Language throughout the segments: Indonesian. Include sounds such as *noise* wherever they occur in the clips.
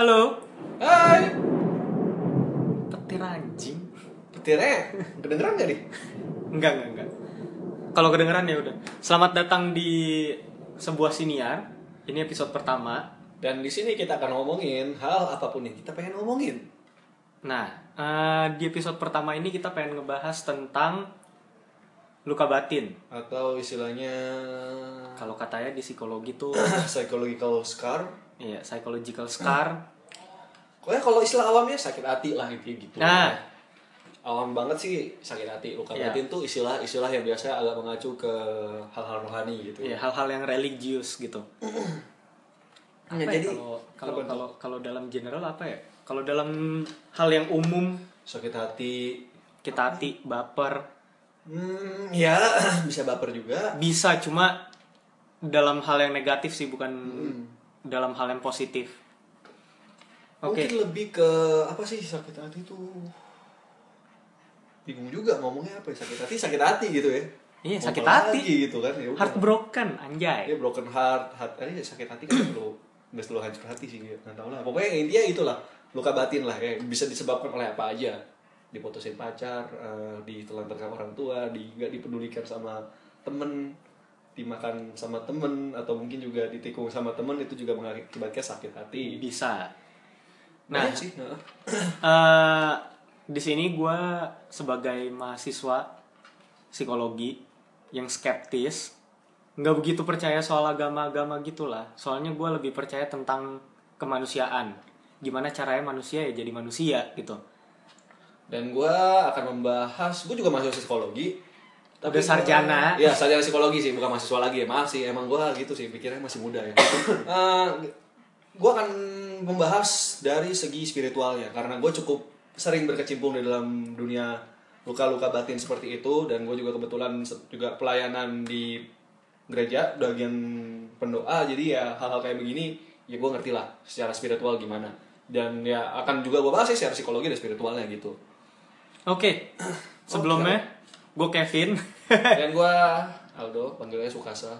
Halo. Hai. Petir anjing. Petirnya kedengeran gak nih? Enggak, enggak, enggak. Kalau kedengeran ya udah. Selamat datang di sebuah siniar. Ini episode pertama. Dan di sini kita akan ngomongin hal apa pun yang kita pengen ngomongin. Nah, eh, di episode pertama ini kita pengen ngebahas tentang luka batin. Atau istilahnya Kalau katanya di psikologi tuh *coughs* psychological scar. Iya, psychological scar. Pokoknya kalau istilah awamnya sakit hati lah intinya gitu. Nah. Awam banget sih sakit hati. Luka Iya. batin tuh istilah-istilah yang biasa agak mengacu ke hal-hal rohani gitu. Iya, hal-hal yang religius gitu. Ya, ya jadi kalau kalau kalau dalam general apa ya? Kalau dalam hal yang umum sakit hati kita hati, baper, hmm, ya *clears throat* bisa baper juga. bisa cuma dalam hal yang negatif sih bukan Hmm. Dalam hal yang positif oke Mungkin lebih ke apa sih sakit hati tuh bingung juga ngomongnya apa ya sakit hati sakit hati gitu ya Iya, Mau sakit hati. gitu kan ya udah. heartbroken anjay ya broken heart heart eh, sakit hati kan perlu nggak selalu hancur hati sih ya. nggak tahu lah pokoknya intinya itulah luka batin lah ya bisa disebabkan oleh apa aja diputusin pacar eh, ditelantarkan orang tua di nggak dipedulikan sama temen dimakan sama temen atau mungkin juga ditikung sama temen itu juga mengakibatkan sakit hati. Bisa. Nah Banyak sih *clears throat* eh di sini gue sebagai mahasiswa psikologi yang skeptis nggak begitu percaya soal agama-agama gitulah. Soalnya gue lebih percaya tentang kemanusiaan. Gimana caranya manusia ya jadi manusia gitu. Dan gue akan membahas gue juga mahasiswa psikologi Udah gua- sarjana. *laughs* ya sarjana psikologi sih bukan mahasiswa lagi ya. Maaf sih emang gue gitu sih pikirnya masih muda ya. *coughs* Gue akan membahas dari segi spiritualnya karena gue cukup sering berkecimpung di dalam dunia luka-luka batin seperti itu dan gue juga kebetulan juga pelayanan di gereja bagian pendoa. Jadi ya hal-hal kayak begini ya gue ngerti lah secara spiritual gimana. Dan ya akan juga gue bahas sih secara psikologi dan spiritualnya gitu. Oke, *coughs* sebelumnya gue Kevin. *laughs* dan gue Aldo panggilnya Sukasa.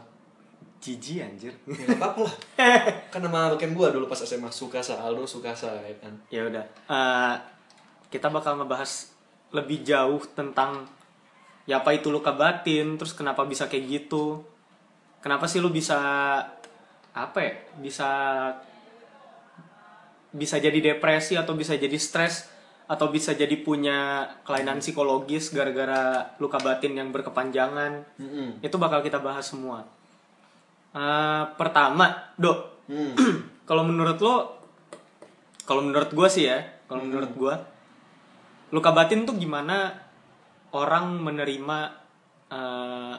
Jiji anjir. ya nggak apa-apa lah. *laughs* Kan nama beken gue dulu pas SMA Sukasa Aldo Sukasa ya kan? Ya udah, Eh, kita bakal ngebahas lebih jauh tentang ya apa itu luka batin, terus kenapa bisa kayak gitu, kenapa sih lu bisa apa ya, bisa bisa jadi depresi atau bisa jadi stres atau bisa jadi punya kelainan psikologis gara-gara luka batin yang berkepanjangan. Mm-mm. Itu bakal kita bahas semua. Eh, pertama, Dok, Hmm. *clears throat* kalau menurut lo kalau menurut gue sih ya kalau menurut gue luka batin tuh gimana orang menerima eh,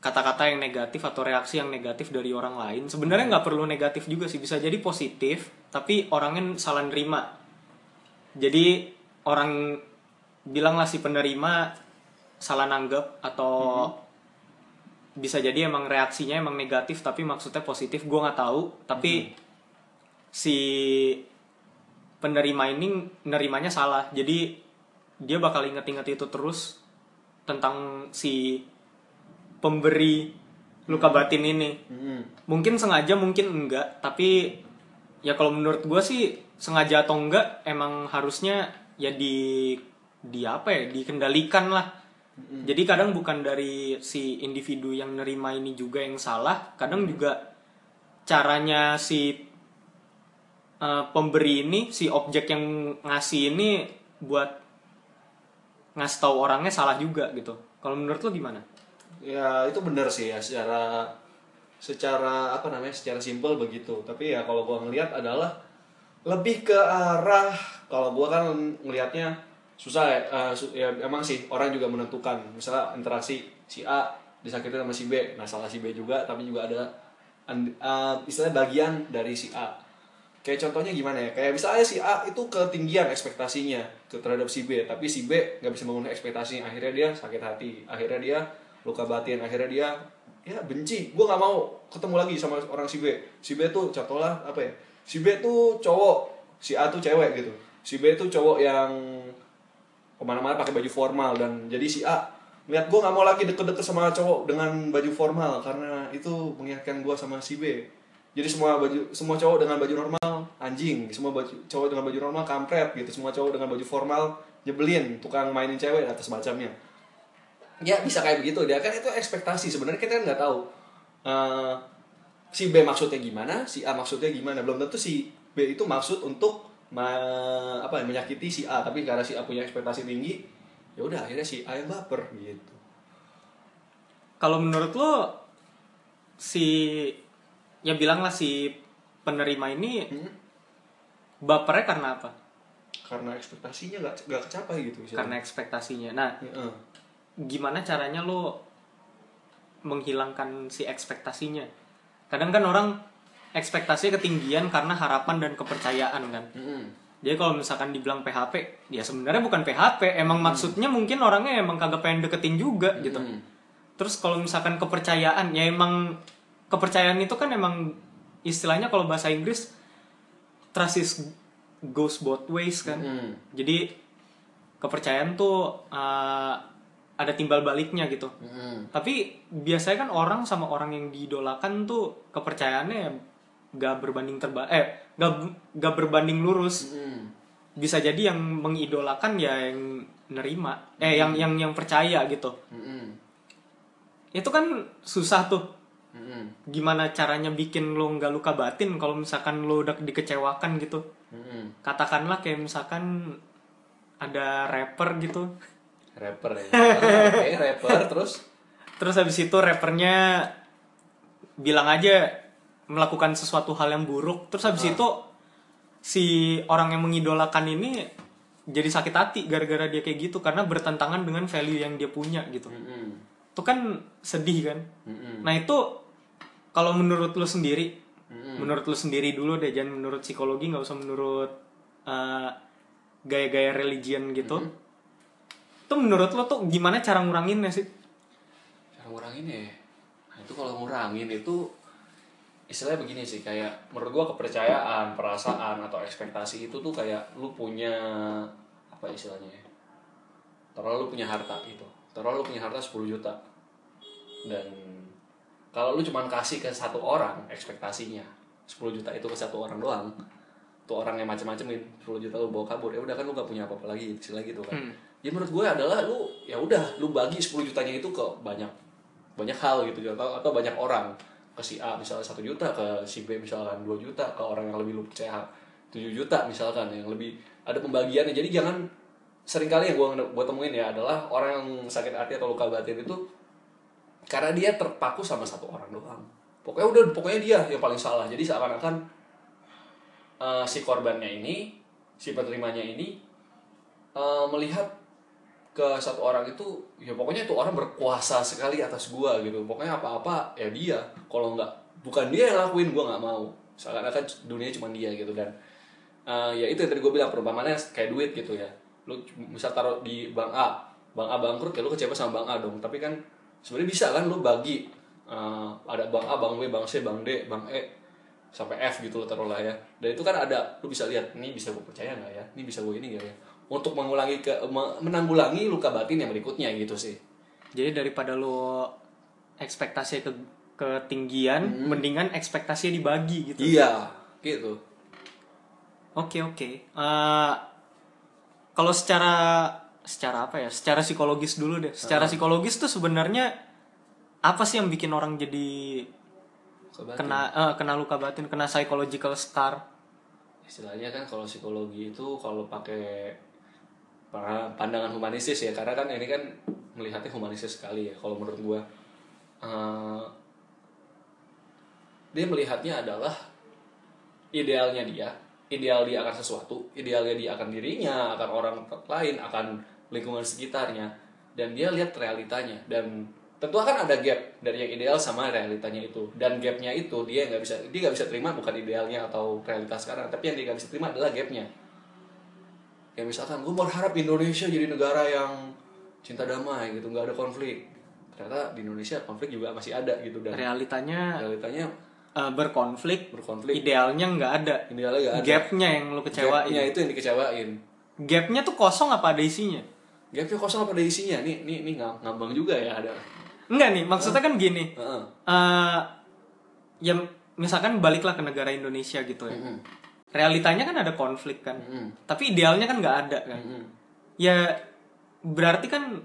kata-kata yang negatif atau reaksi yang negatif dari orang lain sebenarnya nggak perlu negatif juga sih bisa jadi positif tapi orangnya salah nerima jadi orang bilang lah si penerima salah nanggep atau bisa jadi emang reaksinya emang negatif tapi maksudnya positif gue nggak tahu. Tapi si penerima ini nerimanya salah. Jadi dia bakal inget-inget itu terus tentang si pemberi luka batin ini. Mm-mm. mungkin sengaja mungkin enggak tapi ya kalau menurut gue sih sengaja atau enggak emang harusnya ya di di apa ya dikendalikan lah. Jadi kadang bukan dari si individu yang nerima ini juga yang salah kadang juga caranya si eh, pemberi ini si objek yang ngasih ini buat ngasih tahu orangnya salah juga gitu. Kalau menurut lo gimana? Ya itu benar sih ya secara secara apa namanya secara simpel begitu. Tapi ya kalau gua ngelihat adalah lebih ke arah kalau gua kan ngelihatnya susah ya, eh, su- ya emang sih orang juga menentukan. Misalnya interaksi si A disakiti sama si B nah salah si B juga tapi juga ada eh, istilahnya bagian dari si A. Kayak contohnya gimana ya? Kayak misalnya si A itu ketinggian ekspektasinya terhadap si B tapi si B nggak bisa memenuhi ekspektasinya. Akhirnya dia sakit hati. Akhirnya dia luka batin. Akhirnya dia ya benci. Gue nggak mau ketemu lagi sama orang si B. Si B tuh contohnya apa ya? Si B tuh cowok si A tuh cewek gitu. Si B tuh cowok yang ke mana-mana pakai baju formal dan jadi si A ngeliat gue nggak mau lagi deket-deket sama cowok dengan baju formal karena itu mengingatkan gue sama si B. Jadi semua baju semua cowok dengan baju normal anjing. Semua baju cowok dengan baju normal kampret gitu. Semua cowok dengan baju formal nyebelin tukang mainin cewek atau semacamnya ya bisa kayak begitu dia kan itu ekspektasi sebenarnya kita kan nggak tahu Eh, si B maksudnya gimana si A maksudnya gimana belum tentu si B itu maksud untuk ma- apa ya, menyakiti si A tapi karena si A punya ekspektasi tinggi ya udah akhirnya si A yang baper gitu Kalau menurut lo si ya bilanglah si penerima ini Hmm? bapernya karena apa? karena ekspektasinya nggak nggak kecapai gitu istilahnya. Karena ekspektasinya. Nah, Heeh. Gimana caranya lo menghilangkan si ekspektasinya? Kadang kan orang ekspektasi ketinggian karena harapan dan kepercayaan kan. Mm-mm. Jadi kalau misalkan dibilang PHP, ya sebenarnya bukan PHP, emang maksudnya mungkin orangnya emang kagak pengen deketin juga gitu. Mm. Terus kalau misalkan kepercayaan, ya emang kepercayaan itu kan emang istilahnya kalau bahasa Inggris trust is goes both ways kan. Mm. Jadi kepercayaan tuh uh, ada timbal baliknya gitu. Mm-mm. Tapi biasanya kan orang sama orang yang diidolakan tuh kepercayaannya gak berbanding terba eh gak, gak berbanding lurus. Mm. Bisa jadi yang mengidolakan ya yang nerima, eh yang yang yang percaya gitu. Mm-mm. Itu kan susah tuh. Mm-mm. Gimana caranya bikin lo nggak luka batin kalau misalkan lo udah dikecewakan gitu. Mm-mm. Katakanlah kayak misalkan ada rapper gitu. Rapper ya oke rapper terus Terus habis itu rappernya bilang aja melakukan sesuatu hal yang buruk. Terus habis itu si orang yang mengidolakan ini jadi sakit hati gara-gara dia kayak gitu karena bertentangan dengan value yang dia punya gitu. Mm-mm. Itu kan sedih kan. Mm-mm. Nah itu kalau menurut lu sendiri, Mm-mm. menurut lu sendiri dulu deh, jangan menurut psikologi, nggak usah menurut uh, gaya-gaya religion gitu. Itu menurut lu tuh gimana cara nguranginnya sih? cara ngurangin ya? Nah itu kalau ngurangin itu istilahnya begini sih kayak menurut gua kepercayaan perasaan atau ekspektasi itu tuh kayak lu punya apa istilahnya ya? Terlalu lu punya harta gitu. Terlalu lu punya harta 10 juta. Dan kalau lu cuman kasih ke satu orang ekspektasinya 10 juta itu ke satu orang doang tuh orang yang macem-macemin 10 juta lu bawa kabur ya udah kan lu gak punya apa-apa lagi istilah gitu kan. Hmm. Ya menurut gue adalah lu ya udah lu bagi 10 jutanya itu ke banyak banyak hal gitu atau atau banyak orang. Ke si A misalnya satu juta ke si B misalkan 2 juta ke orang yang lebih lu percaya 7 juta misalkan yang lebih ada pembagiannya. Jadi jangan sering kali yang gue gua temuin ya adalah orang yang sakit hati atau luka batin itu karena dia terpaku sama satu orang doang. Pokoknya udah pokoknya dia yang paling salah. Jadi seakan-akan eh, si korbannya ini si penerimanya ini eh, melihat ke satu orang itu ya pokoknya itu orang berkuasa sekali atas gua gitu. Pokoknya apa-apa ya dia. Kalau nggak bukan dia yang lakuin gua nggak mau. Seakan-akan dunia cuma dia gitu. Dan eh, ya itu yang tadi gue bilang perumpamannya kayak duit gitu ya. Lu bisa taruh di bank A bank A bangkrut ya lu kecewa sama bank A dong. Tapi kan sebenarnya bisa kan lu bagi eh, ada bank A bank B bank C bank D bank E sampai F gitu lo taruh lah ya. Dan itu kan ada lu bisa lihat ini bisa gue percaya nggak ya? Ini bisa gue ini nggak ya untuk mengulangi ke me- menanggulangi luka batin yang berikutnya gitu sih Jadi daripada lo ekspektasi ke ketinggian, mendingan ekspektasinya dibagi gitu. iya gitu Oke oke. Eh, kalau secara secara apa ya? Secara psikologis dulu deh. Secara psikologis tuh sebenarnya apa sih yang bikin orang jadi kena eh, kena luka batin, kena psychological scar? istilahnya kan kalau psikologi itu kalau pakai pandangan humanistis ya karena kan ini kan melihatnya humanistis sekali ya kalau menurut gua. Eh, dia melihatnya adalah idealnya dia ideal dia akan sesuatu idealnya dia akan dirinya akan orang lain akan lingkungan sekitarnya dan dia lihat realitanya dan tentu akan ada gap dari yang ideal sama realitanya itu. Dan gapnya itu dia nggak bisa dia nggak bisa terima bukan idealnya atau realitas sekarang tapi yang dia nggak bisa terima adalah gapnya ya misalkan gue berharap Indonesia jadi negara yang cinta damai gitu nggak ada konflik ternyata di Indonesia konflik juga masih ada gitu dan Realitanya realitanya eh, berkonflik, berkonflik idealnya nggak ada. idealnya nggak ada Gapnya yang lo kecewain. Gapnya itu yang dikecewain Gapnya tuh kosong apa ada isinya? gapnya kosong apa ada isinya nih nih nih ngam- ngambang juga ya ada Enggak nih, maksudnya kan gini. Heeh. eh yang misalkan baliklah ke negara Indonesia gitu ya Mm-mm. Realitanya kan ada konflik kan Mm-mm. tapi idealnya kan nggak ada kan Mm-mm. ya berarti kan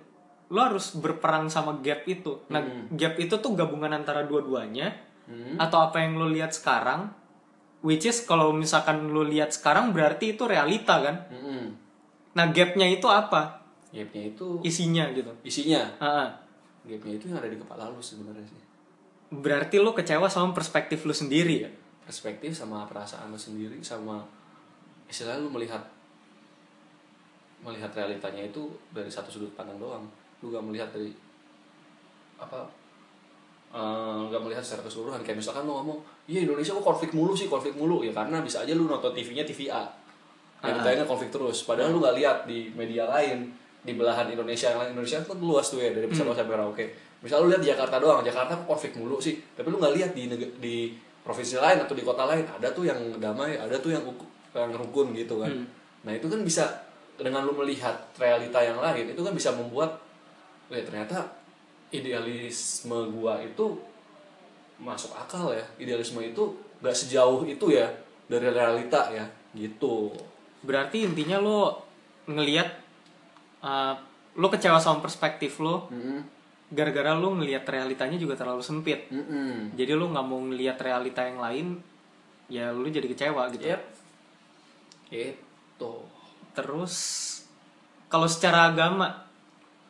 lo harus berperang sama gap itu nah gap itu tuh gabungan antara dua-duanya Hmm. atau apa yang lo lihat sekarang which is kalau misalkan lo lihat sekarang berarti itu realita kan Mm-mm. nah gapnya itu apa Gapnya itu isinya gitu isinya. Ah, ah. Gapnya itu yang ada di kepala lu sebenarnya sih. berarti lo kecewa sama perspektif lo sendiri ya Perspektif sama perasaan lu sendiri sama istilahnya lu melihat melihat realitanya itu dari satu sudut pandang doang. Lu gak melihat dari apa eh, nggak melihat secara keseluruhan. Kayak misalkan lu ngomong iya Indonesia kok konflik mulu sih konflik mulu. Ya karena bisa aja lu nonton TV-nya TV A. Yang Ah. ditayangin konflik terus. Padahal lu nggak lihat di media lain di belahan Indonesia yang lain. Indonesia kan luas tuh ya dari Hmm. Sabang sampai Merauke. Misal lu lihat di Jakarta doang Jakarta kok konflik mulu sih? Tapi lu nggak lihat di di provinsi lain atau di kota lain ada tuh yang damai ada tuh yang yang rukun gitu kan Hmm. nah itu kan bisa dengan lu melihat realita yang lain itu kan bisa membuat ya ternyata idealisme gua itu masuk akal ya idealisme itu gak sejauh itu ya dari realita ya gitu berarti intinya lo ngelihat uh, lo kecewa sama perspektif lo Mm-mm. Gara-gara lo ngelihat realitanya juga terlalu sempit Mm-mm. jadi lo nggak mau ngelihat realita yang lain ya lo jadi kecewa gitu Yep. Itu. terus kalau secara agama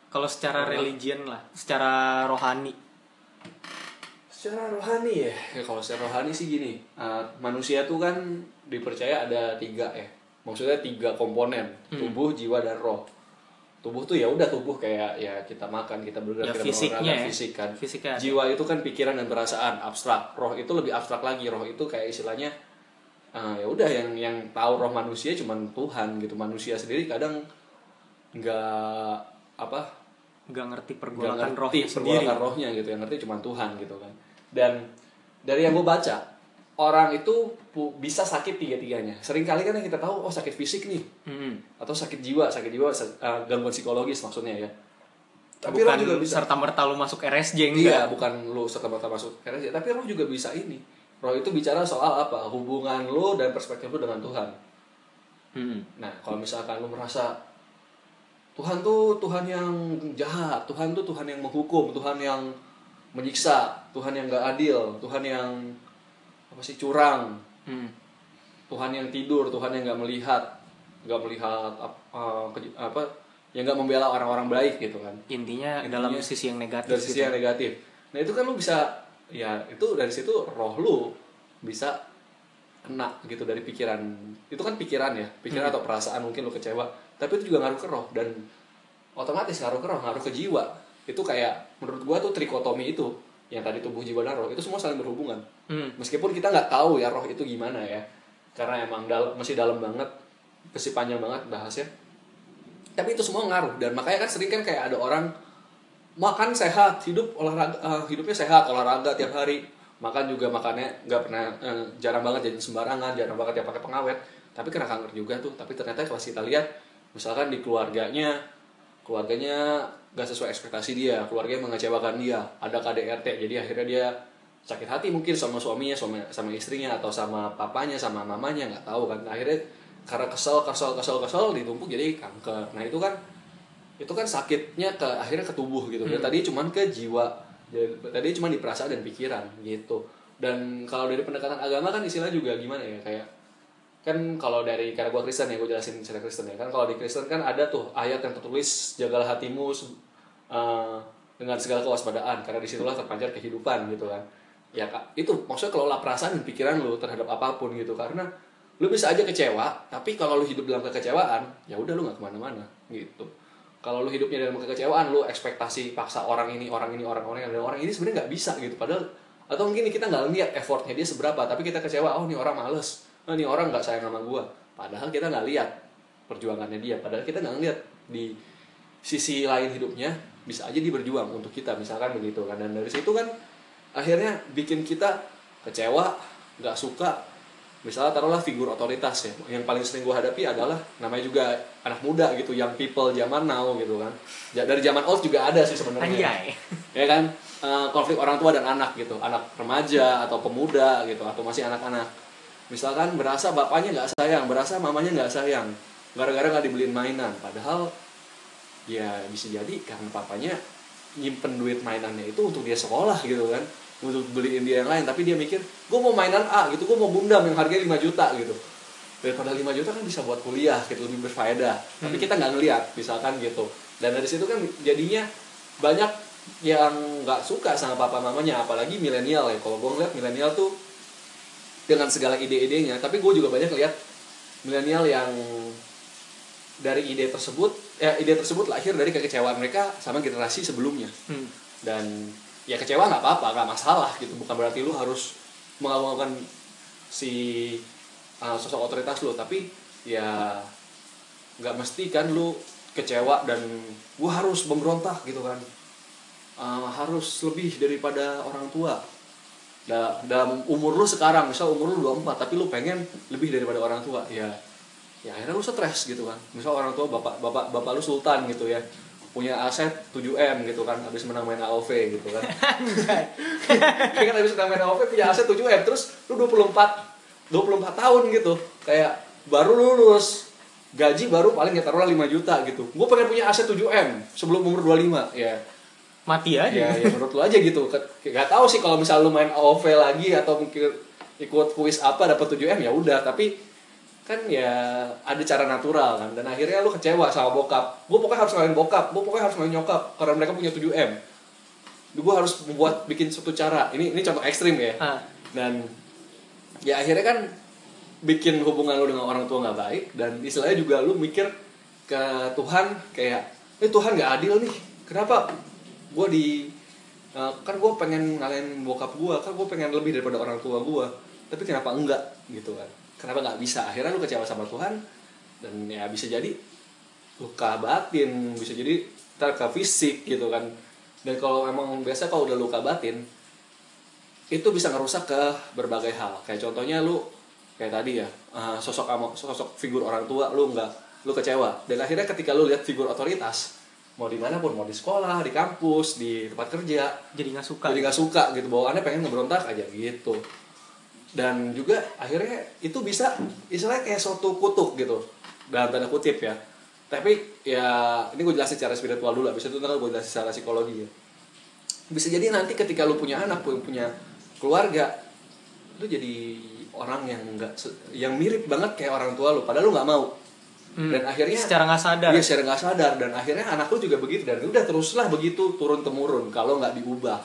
kalau secara religion lah secara rohani Secara rohani ya, ya kalau secara rohani sih gini, uh, manusia tuh kan dipercaya ada tiga ya, maksudnya tiga komponen, tubuh, jiwa dan roh. Tubuh tuh ya udah tubuh kayak ya kita makan, kita bergerak, Ya, kita fisiknya ya. fisik kan. Fisiknya ada. Jiwa itu kan pikiran dan perasaan abstrak. Roh itu lebih abstrak lagi. Roh itu kayak istilahnya uh, ya udah yang yang tahu roh manusia cuman Tuhan gitu. Manusia sendiri kadang nggak apa nggak ngerti pergolakan rohnya sendiri pergolakan rohnya gitu yang ngerti cuma Tuhan gitu kan dan dari yang gue baca orang itu bisa sakit tiga tiganya sering kali kan yang kita tahu oh sakit fisik nih. Hmm. atau sakit jiwa sakit jiwa uh, gangguan psikologis maksudnya ya. Tapi roh bukan juga bisa. serta merta lo masuk RSJ iya enggak? bukan lu serta merta masuk RSJ tapi roh juga bisa ini. Roh itu bicara soal apa? Hubungan lu dan perspektif lu dengan Tuhan. Hmm. Nah, kalau misalkan lu merasa Tuhan tuh Tuhan yang jahat, Tuhan tuh Tuhan yang menghukum, Tuhan yang menyiksa, Tuhan yang gak adil, Tuhan yang apa sih curang, Hmm. Tuhan yang tidur, Tuhan yang gak melihat, gak melihat ap- uh, ke- apa, yang gak membela orang-orang baik gitu kan. intinya, Intinya dalam sisi yang negatif Dari sisi gitu. yang negatif. Nah itu kan lu bisa, ya itu dari situ roh lu bisa kena gitu dari pikiran itu kan pikiran ya pikiran atau perasaan mungkin lu kecewa tapi itu juga ngaruh ke roh dan otomatis ngaruh ke roh ngaruh ke jiwa itu kayak menurut gua tuh trikotomi itu yang tadi tubuh jiwa dan roh itu semua saling berhubungan. Hmm. meskipun kita nggak tahu ya roh itu gimana ya. Karena emang dal masih dalam banget masih panjang banget bahasnya. Tapi itu semua ngaruh dan makanya kan sering kan kayak ada orang makan sehat hidup olahraga eh, hidupnya sehat olahraga tiap hari. Makan juga makannya nggak pernah eh, jarang banget jadi sembarangan jarang banget ya pakai pengawet. Tapi kena kanker juga tuh tapi ternyata kalau kita lihat misalkan di keluarganya keluarganya gak sesuai ekspektasi dia keluarganya mengecewakan dia ada KDRT jadi akhirnya dia sakit hati mungkin sama suaminya sama sama istrinya atau sama papanya sama mamanya nggak tahu kan. Akhirnya karena kesel kesel kesel kesel ditumpuk jadi kanker. Nah itu kan itu kan sakitnya ke akhirnya ke tubuh gitu. Dan tadi cuman ke jiwa. Tadi cuma di perasaan dan pikiran gitu. Dan kalau dari pendekatan agama kan istilah juga gimana ya kayak kan kalau dari karena gue Kristen ya gue jelasin secara Kristen ya. Kan kalau di Kristen kan ada tuh ayat yang tertulis jagalah hatimu eh, dengan segala kewaspadaan. Karena di situlah terpancar kehidupan gitu kan. Ya kak itu maksudnya kelola perasaan dan pikiran lu terhadap apa pun gitu. Karena lu bisa aja kecewa tapi kalau lu hidup dalam kekecewaan ya udah lu nggak ke mana-mana gitu. Kalau lu hidupnya dalam kekecewaan lu ekspektasi paksa orang ini orang ini orang orang dan orang ini sebenarnya nggak bisa gitu. Padahal atau mungkin kita nggak lihat effortnya dia seberapa tapi kita kecewa oh ini orang males oh ini orang nggak sayang sama gua. Padahal kita nggak lihat perjuangannya dia. Padahal kita nggak lihat di sisi lain hidupnya bisa aja dia berjuang untuk kita misalkan begitu kan. Dan dari situ kan akhirnya bikin kita kecewa nggak suka. Misalnya taruhlah figur otoritas ya. Yang paling sering gue hadapi adalah namanya juga anak muda gitu young people zaman now gitu kan. Dari zaman old juga ada sih sebenarnya. *laughs* Ya kan? Eh, konflik orang tua dan anak gitu. Anak remaja atau pemuda gitu atau masih anak-anak misalkan berasa bapaknya nggak sayang berasa mamanya nggak sayang gara-gara nggak dibeliin mainan. Padahal ya bisa jadi karena papanya nyimpen duit mainannya itu untuk dia sekolah gitu kan. Untuk beliin dia yang lain. Tapi dia mikir gue mau mainan A gitu gue mau bundam yang harganya 5 juta gitu. Daripada 5 juta kan bisa buat kuliah gitu lebih berfaedah. Tapi kita nggak ngeliat misalkan gitu. Dan dari situ kan jadinya banyak yang nggak suka sama papa mamanya apalagi milenial ya. Kalau gue ngeliat milenial tuh dengan segala ide-idenya tapi gue juga banyak lihat milenial yang dari ide tersebut ya ide tersebut lahir dari kekecewaan mereka sama generasi sebelumnya. Hmm. dan ya kecewa nggak apa-apa nggak masalah gitu. Bukan berarti lu harus mengagungkan si uh, sosok otoritas lu tapi ya nggak mesti kan lu kecewa dan gua harus memberontak gitu kan. Uh, harus lebih daripada orang tua Da- dalam umur lu sekarang misal umur lu 24 tapi lu pengen lebih daripada orang tua. Ya ya akhirnya lu stres gitu kan. Misal orang tua bapak bapak bapak lu sultan gitu ya. Punya aset 7M gitu kan habis menang main AOV gitu kan. Ya kan habis menang main AOV punya aset 7M terus lu 24 24 tahun gitu. Kayak baru lulus gaji baru paling ya taruhlah 5 juta gitu. Gue pengen punya aset 7M sebelum umur 25 ya Mati aja. ya, ya menurut lu aja gitu. Ke- gak tahu sih kalau misal lu main AOV lagi atau mungkin ikut kuis apa dapat 7M ya udah. Tapi kan ya ada cara natural kan. Dan akhirnya lu kecewa sama bokap. Gue pokoknya harus ngalahin bokap. Gue pokoknya harus ngalahin nyokap karena mereka punya 7M gue harus membuat bikin suatu cara. Ini ini contoh ekstrim ya. Ah. dan ya akhirnya kan bikin hubungan lu dengan orang tua nggak baik. Dan istilahnya juga lu mikir ke Tuhan kayak eh Tuhan nggak adil nih. Kenapa gue di eh, kan gue pengen ngalahin bokap gue kan gue pengen lebih daripada orang tua gue tapi kenapa enggak gitu kan. Kenapa nggak bisa? Akhirnya lu kecewa sama Tuhan dan ya bisa jadi luka batin bisa jadi ke fisik gitu kan. Dan kalau emang biasa kalau udah luka batin itu bisa ngerusak ke berbagai hal. Kayak contohnya lu kayak tadi ya eh, sosok sosok figur orang tua lu nggak lu kecewa. Dan akhirnya ketika lu lihat figur otoritas mau di mana pun mau di sekolah di kampus di tempat kerja. Jadi nggak suka. jadi nggak suka gitu bawaannya pengen ngeberontak aja gitu. Dan juga akhirnya itu bisa istilahnya kayak suatu kutuk gitu. Dalam tanda kutip ya. Tapi ya ini gue jelasin secara spiritual dulu habis itu ntar gue jelasin secara psikologi ya. Bisa jadi nanti ketika lu punya anak lu punya keluarga lu jadi orang yang enggak yang mirip banget kayak orang tua lu. Padahal lu nggak mau Hmm. dan akhirnya secara nggak sadar. Iya secara nggak sadar dan akhirnya anak lu juga begitu dan udah teruslah begitu turun temurun kalau nggak diubah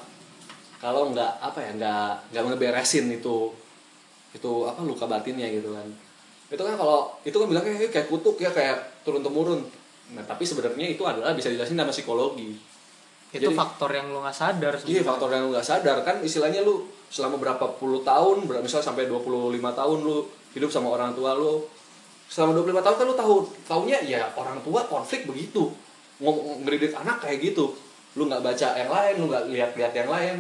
kalau nggak apa ya nggak nggak ngeberesin itu itu apa luka batinnya gitu kan itu kan kalau itu kan bilangnya "Eh, kayak kutuk ya kayak turun temurun nah tapi sebenarnya itu adalah bisa dijelasin sama psikologi Itu Jadi- faktor yang lu nggak sadar. Iya sebenarnya. faktor yang lu nggak sadar kan istilahnya lu selama berapa puluh tahun, misalnya sampai 25 tahun lu hidup sama orang tua lu. Selama 25 tahun kan lu tahu, taunya ya orang tua konflik begitu. Ngomong ngedidik anak kayak gitu. Lu nggak baca yang lain, lu nggak lihat-lihat yang lain.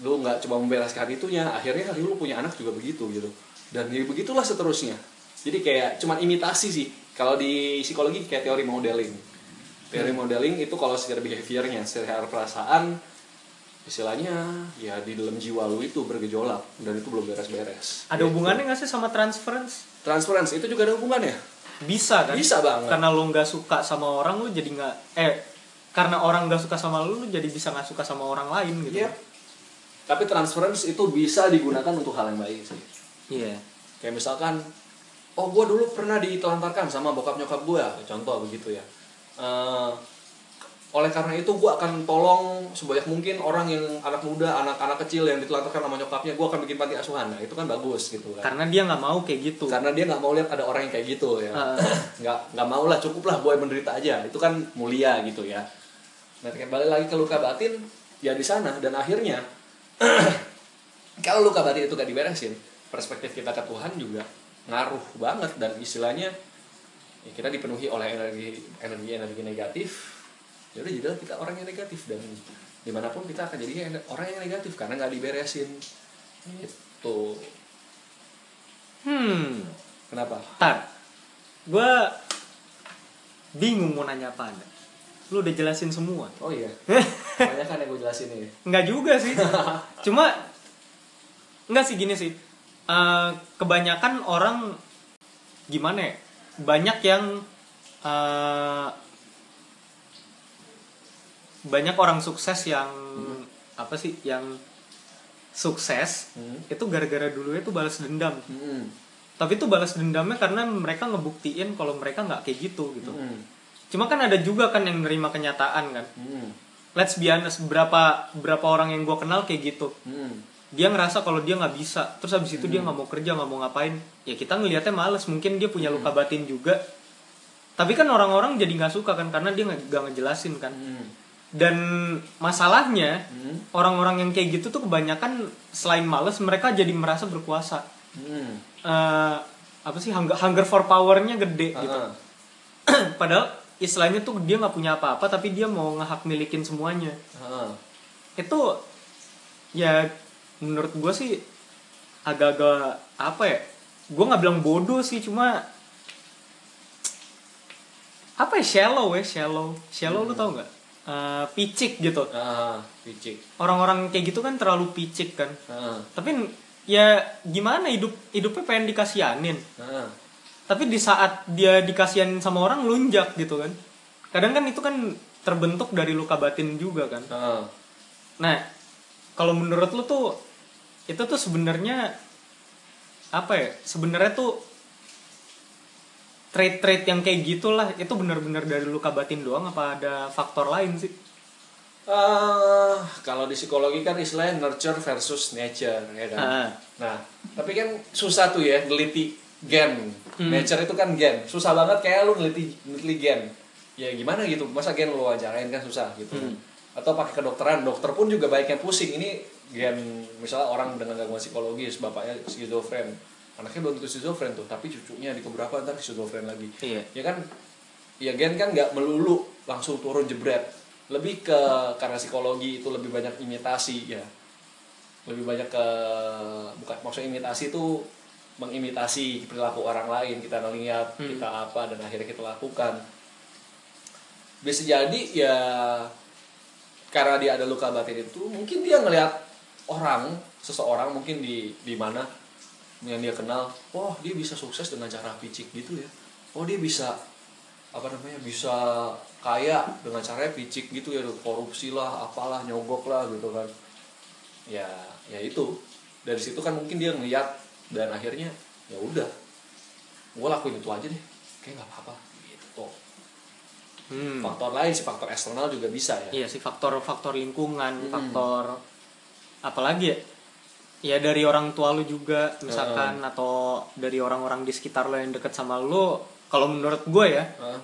Lu nggak coba membereskan itunya, akhirnya hari lu punya anak juga begitu gitu. Dan ya begitulah seterusnya. Jadi kayak cuman imitasi sih. Kalau di psikologi kayak teori modeling. Teori modeling itu kalau secara behaviornya, secara perasaan, istilahnya ya di dalam jiwa lu itu bergejolak dan itu belum beres-beres. Ada hubungannya nggak sih sama transference? Transference itu juga ada hubungannya. Bisa kan? Bisa banget. Karena lu nggak suka sama orang lu jadi nggak eh karena orang nggak suka sama lu lu jadi bisa nggak suka sama orang lain gitu. Iya. Tapi transference itu bisa digunakan untuk hal yang baik sih. Iya. Kayak misalkan, oh gue dulu pernah ditelantarkan sama bokap nyokap gue, contoh begitu ya. Eh, oleh karena itu gue akan tolong sebanyak mungkin orang yang anak muda, anak-anak kecil yang ditelantarkan sama nyokapnya, gue akan bikin panti asuhan. Nah itu kan bagus gitu kan. Karena dia nggak mau kayak gitu. Karena dia nggak mau lihat ada orang yang kayak gitu ya. Ah. *clears throat* nggak nggak mau lah, cukup lah boy menderita aja. Itu kan mulia gitu ya. Nah, balik lagi ke luka batin, ya di sana dan akhirnya *clears throat* kalau luka batin itu gak diberesin, perspektif kita ke Tuhan juga ngaruh banget dan istilahnya ya kita dipenuhi oleh energi energi energi negatif. Ya udah jadilah kita orang yang negatif dan di mana pun kita akan jadi orang yang negatif karena nggak diberesin. Itu. Hmm, Kenapa? tar. Gua bingung mau nanya apa anda. Lu udah jelasin semua. Oh iya. *laughs* Banyak kan yang gue jelasin nih. Enggak juga sih. *laughs* Cuma enggak sih gini sih. Eh, kebanyakan orang gimana ya? Banyak yang eh, banyak orang sukses yang apa sih? Yang sukses Hmm. itu gara-gara dulu itu balas dendam. Hmm. Tapi itu balas dendamnya karena mereka ngebuktiin kalau mereka nggak kayak gitu gitu. Hmm. Cuma kan ada juga kan yang nerima kenyataan kan. Hmm. Let's be honest, berapa berapa orang yang gue kenal kayak gitu. Hmm. Dia ngerasa kalau dia nggak bisa, terus habis itu dia nggak mau kerja, nggak mau ngapain. Ya kita ngelihatnya males, mungkin dia punya luka batin juga. Tapi kan orang-orang jadi nggak suka kan karena dia nggak ngejelasin kan. Hmm. Dan masalahnya Hmm. orang-orang yang kayak gitu tuh kebanyakan selain males mereka jadi merasa berkuasa. Hmm. Eh, apa sih hunger, hunger for powernya gede gitu. Ah. *clears throat* Padahal istilahnya tuh dia nggak punya apa-apa tapi dia mau ngehak milikin semuanya. Ah. Itu ya menurut gue sih agak-agak apa ya? Gue nggak bilang bodoh sih cuma *tsk* apa ya shallow ya shallow shallow lu tau nggak Eh, picik gitu Ah. Picik. orang-orang kayak gitu kan terlalu picik kan Ah. tapi ya gimana hidup hidupnya pengen dikasianin Ah. tapi di saat dia dikasihanin sama orang lunjak gitu kan kadang kan itu kan terbentuk dari luka batin juga kan Ah. nah kalau menurut lu tuh itu tuh sebenarnya apa ya sebenarnya tuh trait-trait yang kayak gitulah itu benar-benar dari luka batin doang apa ada faktor lain sih Ah, kalau di psikologi kan istilahnya nurture versus nature, ya kan? Ah. Nah, tapi kan susah tuh ya neliti gen. Hmm. Nature itu kan gen. Susah banget kayak lu neliti neliti gen. Ya gimana gitu? Masa gen lu wajarin kan susah gitu. Hmm. Atau pakai kedokteran, dokter pun juga baik yang pusing. Ini gen misalnya orang dengan gangguan psikologis, bapaknya skizofren. Anaknya belum tentu skizofren tuh, tapi cucunya di keberapa ntar skizofren lagi. Iya. Ya kan? Ya gen kan nggak melulu langsung turun jebret. Lebih ke karena psikologi itu lebih banyak imitasi ya. Lebih banyak ke bukan maksudnya imitasi itu mengimitasi perilaku orang lain kita ngeliat Hmm. kita apa dan akhirnya kita lakukan. Bisa jadi ya karena dia ada luka batin itu mungkin dia ngelihat orang seseorang mungkin di di mana yang dia kenal oh dia bisa sukses dengan cara picik gitu ya. Oh dia bisa apa namanya bisa kaya dengan caranya picik gitu ya korupsi lah apalah nyogok lah gitu kan. Ya ya itu. Dari situ kan mungkin dia ngeliat dan akhirnya ya udah gue lakuin itu aja deh. Kayak nggak apa-apa. Gitu hmm. faktor lain sih faktor eksternal juga bisa ya. Iya sih faktor-faktor lingkungan Hmm. faktor apalagi ya ya dari orang tua lu juga misalkan atau dari orang-orang di sekitar lo yang deket sama lu kalau menurut gue ya Hah?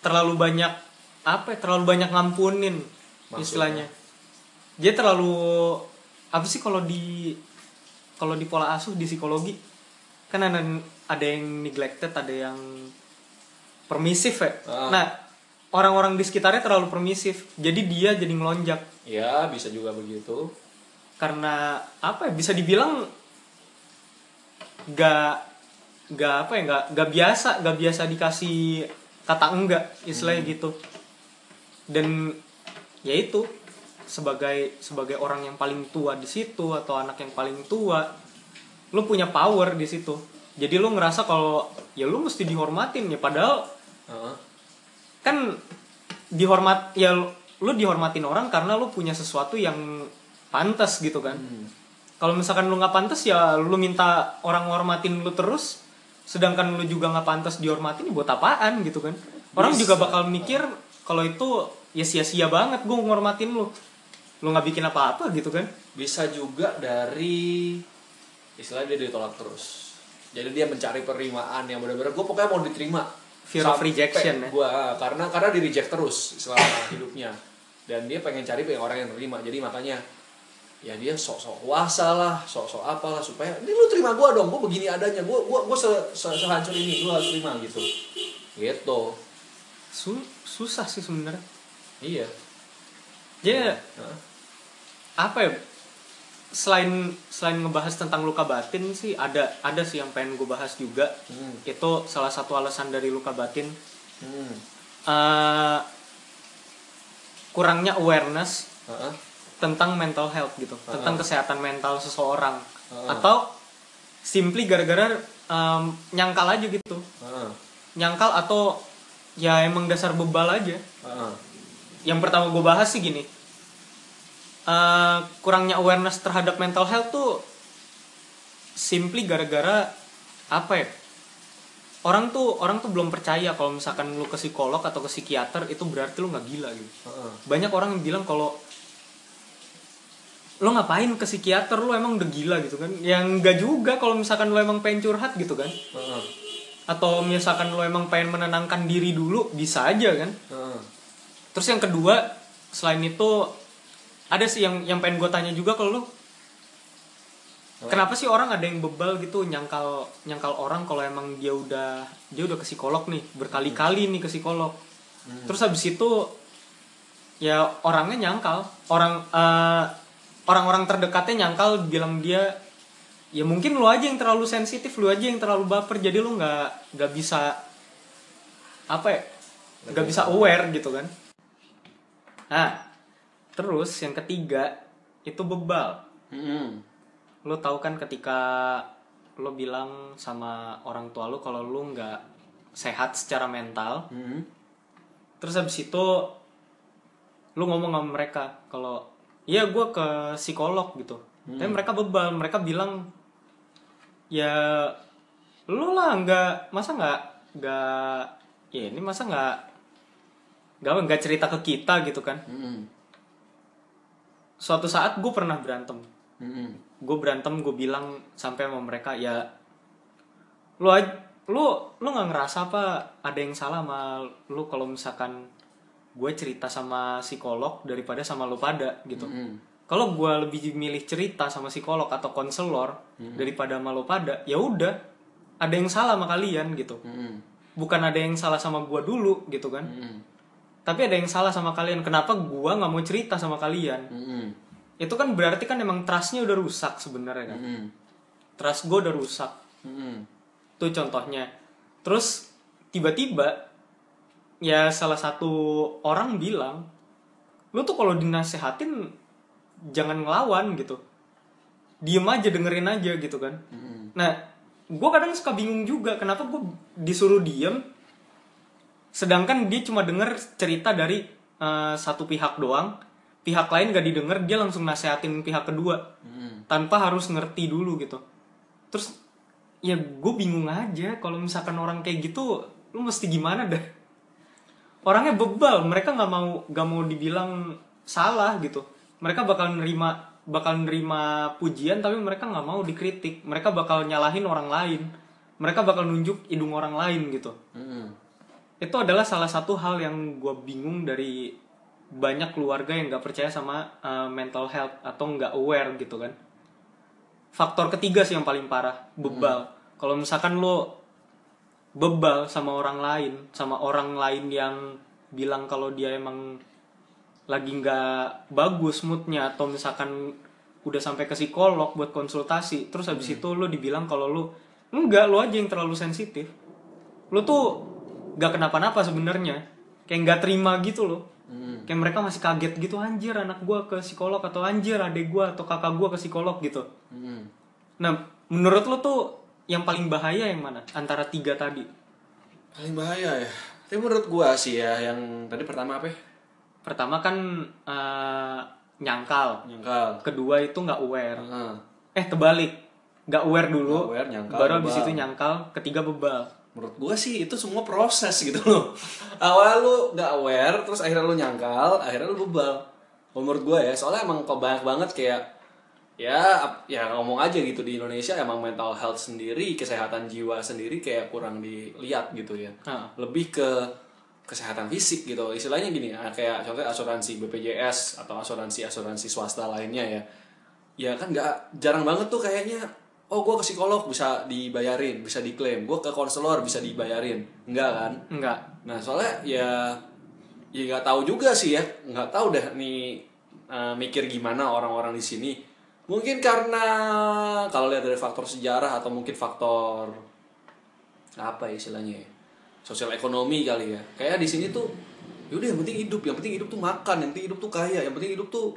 terlalu banyak apa ya, terlalu banyak ngampunin Maksudnya? istilahnya dia terlalu apa sih kalau di kalau di pola asuh di psikologi kan ada ada yang neglected ada yang permisif ya Ah. nah orang-orang di sekitarnya terlalu permisif jadi dia jadi ngelonjak ya bisa juga begitu karena apa ya bisa dibilang gak gak apa ya gak gak biasa gak biasa dikasih kata enggak istilahnya gitu. Dan ya itu sebagai sebagai orang yang paling tua di situ atau anak yang paling tua lu punya power di situ. Jadi lu ngerasa kalau ya lu mesti dihormatin ya padahal Heeh. kan dihormat ya lu dihormatin orang karena lu punya sesuatu yang pantas gitu kan. Hmm. kalau misalkan lu nggak pantas ya lu minta orang hormatin lu terus. Sedangkan lu juga nggak pantas dihormatin ya buat apaan gitu kan. Orang Bisa. juga bakal mikir kalau itu ya sia-sia banget gue ngormatin lu. Lu nggak bikin apa-apa gitu kan. Bisa juga dari istilahnya dia ditolak terus. Jadi dia mencari penerimaan yang benar-benar gue pokoknya mau diterima. Fear of rejection, ya? karena karena di reject terus selama *laughs* hidupnya. Dan dia pengen cari pengen orang yang terima. Jadi makanya ya dia sok-sok kuasa lah sok-sok apalah supaya ini lu terima gue dong gue begini adanya gue gue gue se, se- sehancur ini lu harus terima gitu. Gitu. Su- susah sih sebenarnya. Iya. Jadi Hah? apa ya? Selain selain ngebahas tentang luka batin sih ada ada sih yang pengen gue bahas juga. Hmm. itu salah satu alasan dari luka batin. Hmm. eh, kurangnya awareness. Heeh. Tentang mental health gitu Ah. tentang kesehatan mental seseorang Ah. atau simply gara-gara em, nyangkal aja gitu Heeh. nyangkal atau ya emang dasar bebal aja Heeh. yang pertama gue bahas sih gini Eh, kurangnya awareness terhadap mental health tuh simply gara-gara apa ya orang tuh orang tuh belum percaya kalau misalkan lu ke psikolog atau ke psikiater itu berarti lu nggak gila gitu Heeh. banyak orang yang bilang kalau lo ngapain ke psikiater? Lu emang udah gila gitu kan? Yang enggak juga kalau misalkan lo emang pengen curhat gitu kan? Heeh. atau misalkan lo emang pengen menenangkan diri dulu bisa aja kan? Heeh. terus yang kedua selain itu ada sih yang yang pengen gue tanya juga ke lo. Kenapa sih orang ada yang bebal gitu nyangkal nyangkal orang kalau emang dia udah dia udah ke psikolog nih berkali-kali nih ke psikolog. Terus habis itu ya orangnya nyangkal. Orang eh, orang-orang terdekatnya nyangkal bilang dia ya mungkin lu aja yang terlalu sensitif lu aja yang terlalu baper jadi lu nggak nggak bisa apa ya nggak bisa aware gitu kan nah terus yang ketiga itu bebal Hmm. lo tahu kan ketika lo bilang sama orang tua lo kalau lo nggak sehat secara mental Hmm. terus habis itu lo ngomong sama mereka kalau iya gue ke psikolog gitu tapi mereka bebal mereka bilang ya lo lah nggak masa nggak nggak ya ini masa nggak nggak nggak cerita ke kita gitu kan Hmm. suatu saat gue pernah berantem Hmm. gue berantem gue bilang sampai sama mereka ya lu aj- lu lu nggak ngerasa apa ada yang salah sama lu kalau misalkan gue cerita sama psikolog daripada sama lu pada gitu Hmm. kalau gue lebih milih cerita sama psikolog atau konselor daripada sama lu pada ya udah ada yang salah sama kalian gitu Hmm. bukan ada yang salah sama gue dulu gitu kan Hmm. tapi ada yang salah sama kalian kenapa gue nggak mau cerita sama kalian Hmm. itu kan berarti kan emang trustnya udah rusak sebenarnya kan Hmm. trust gue udah rusak Hmm. tuh contohnya terus tiba-tiba ya salah satu orang bilang lu tuh kalau dinasehatin jangan ngelawan gitu. Diem aja dengerin aja gitu kan. Hmm. nah gue kadang suka bingung juga kenapa gue disuruh diem sedangkan dia cuma denger cerita dari eh, satu pihak doang. Pihak lain gak didengar dia langsung nasehatin pihak kedua Hmm. tanpa harus ngerti dulu gitu. Terus ya gue bingung aja kalau misalkan orang kayak gitu lu mesti gimana dah orangnya bebal mereka nggak mau nggak mau dibilang salah gitu. Mereka bakal nerima bakal nerima pujian tapi mereka nggak mau dikritik. Mereka bakal nyalahin orang lain. Mereka bakal nunjuk hidung orang lain gitu. Hmm. itu adalah salah satu hal yang gue bingung dari banyak keluarga yang nggak percaya sama uh, mental health atau nggak aware gitu kan. Faktor ketiga sih yang paling parah bebal. Kalau misalkan lo bebal sama orang lain sama orang lain yang bilang kalau dia emang lagi nggak bagus moodnya atau misalkan udah sampai ke psikolog buat konsultasi terus habis itu lo dibilang kalau lo enggak lo aja yang terlalu sensitif. Lo tuh nggak kenapa-napa sebenarnya. Kayak nggak terima gitu loh. Hmm. kayak mereka masih kaget gitu anjir anak gua ke psikolog atau anjir adek gua atau kakak gua ke psikolog gitu. Hmm. nah menurut lo tuh yang paling bahaya yang mana antara tiga tadi Paling bahaya ya. Tapi menurut gua sih ya yang tadi pertama apa ya? pertama kan eh, nyangkal Nyangkal. kedua itu nggak aware Heeh. eh terbalik nggak aware dulu Nggak aware, nyangkal, baru bebal. itu nyangkal ketiga bebal Menurut gua sih itu semua proses gitu loh. Awal lu nggak aware, terus akhirnya lu nyangkal, akhirnya lu bebal. Kalau menurut gua ya, soalnya emang kok banyak banget kayak ya ya ngomong aja gitu di Indonesia emang mental health sendiri, kesehatan jiwa sendiri kayak kurang dilihat gitu ya. Nah, lebih ke kesehatan fisik gitu. Istilahnya gini ah, kayak contohnya asuransi BPJS atau asuransi asuransi swasta lainnya ya. Ya kan nggak jarang banget tuh kayaknya oh gue ke psikolog bisa dibayarin bisa diklaim. Gue ke konselor bisa dibayarin. Enggak kan? Enggak nah soalnya ya ya nggak tahu juga sih ya. Nggak tahu deh nih eh, mikir gimana orang-orang di sini Mungkin karena kalau lihat dari faktor sejarah atau mungkin faktor apa ya istilahnya ya? Sosial ekonomi kali ya. Kayak di sini tuh yaudah yang penting hidup, yang penting hidup tuh makan, yang penting hidup tuh kaya, yang penting hidup tuh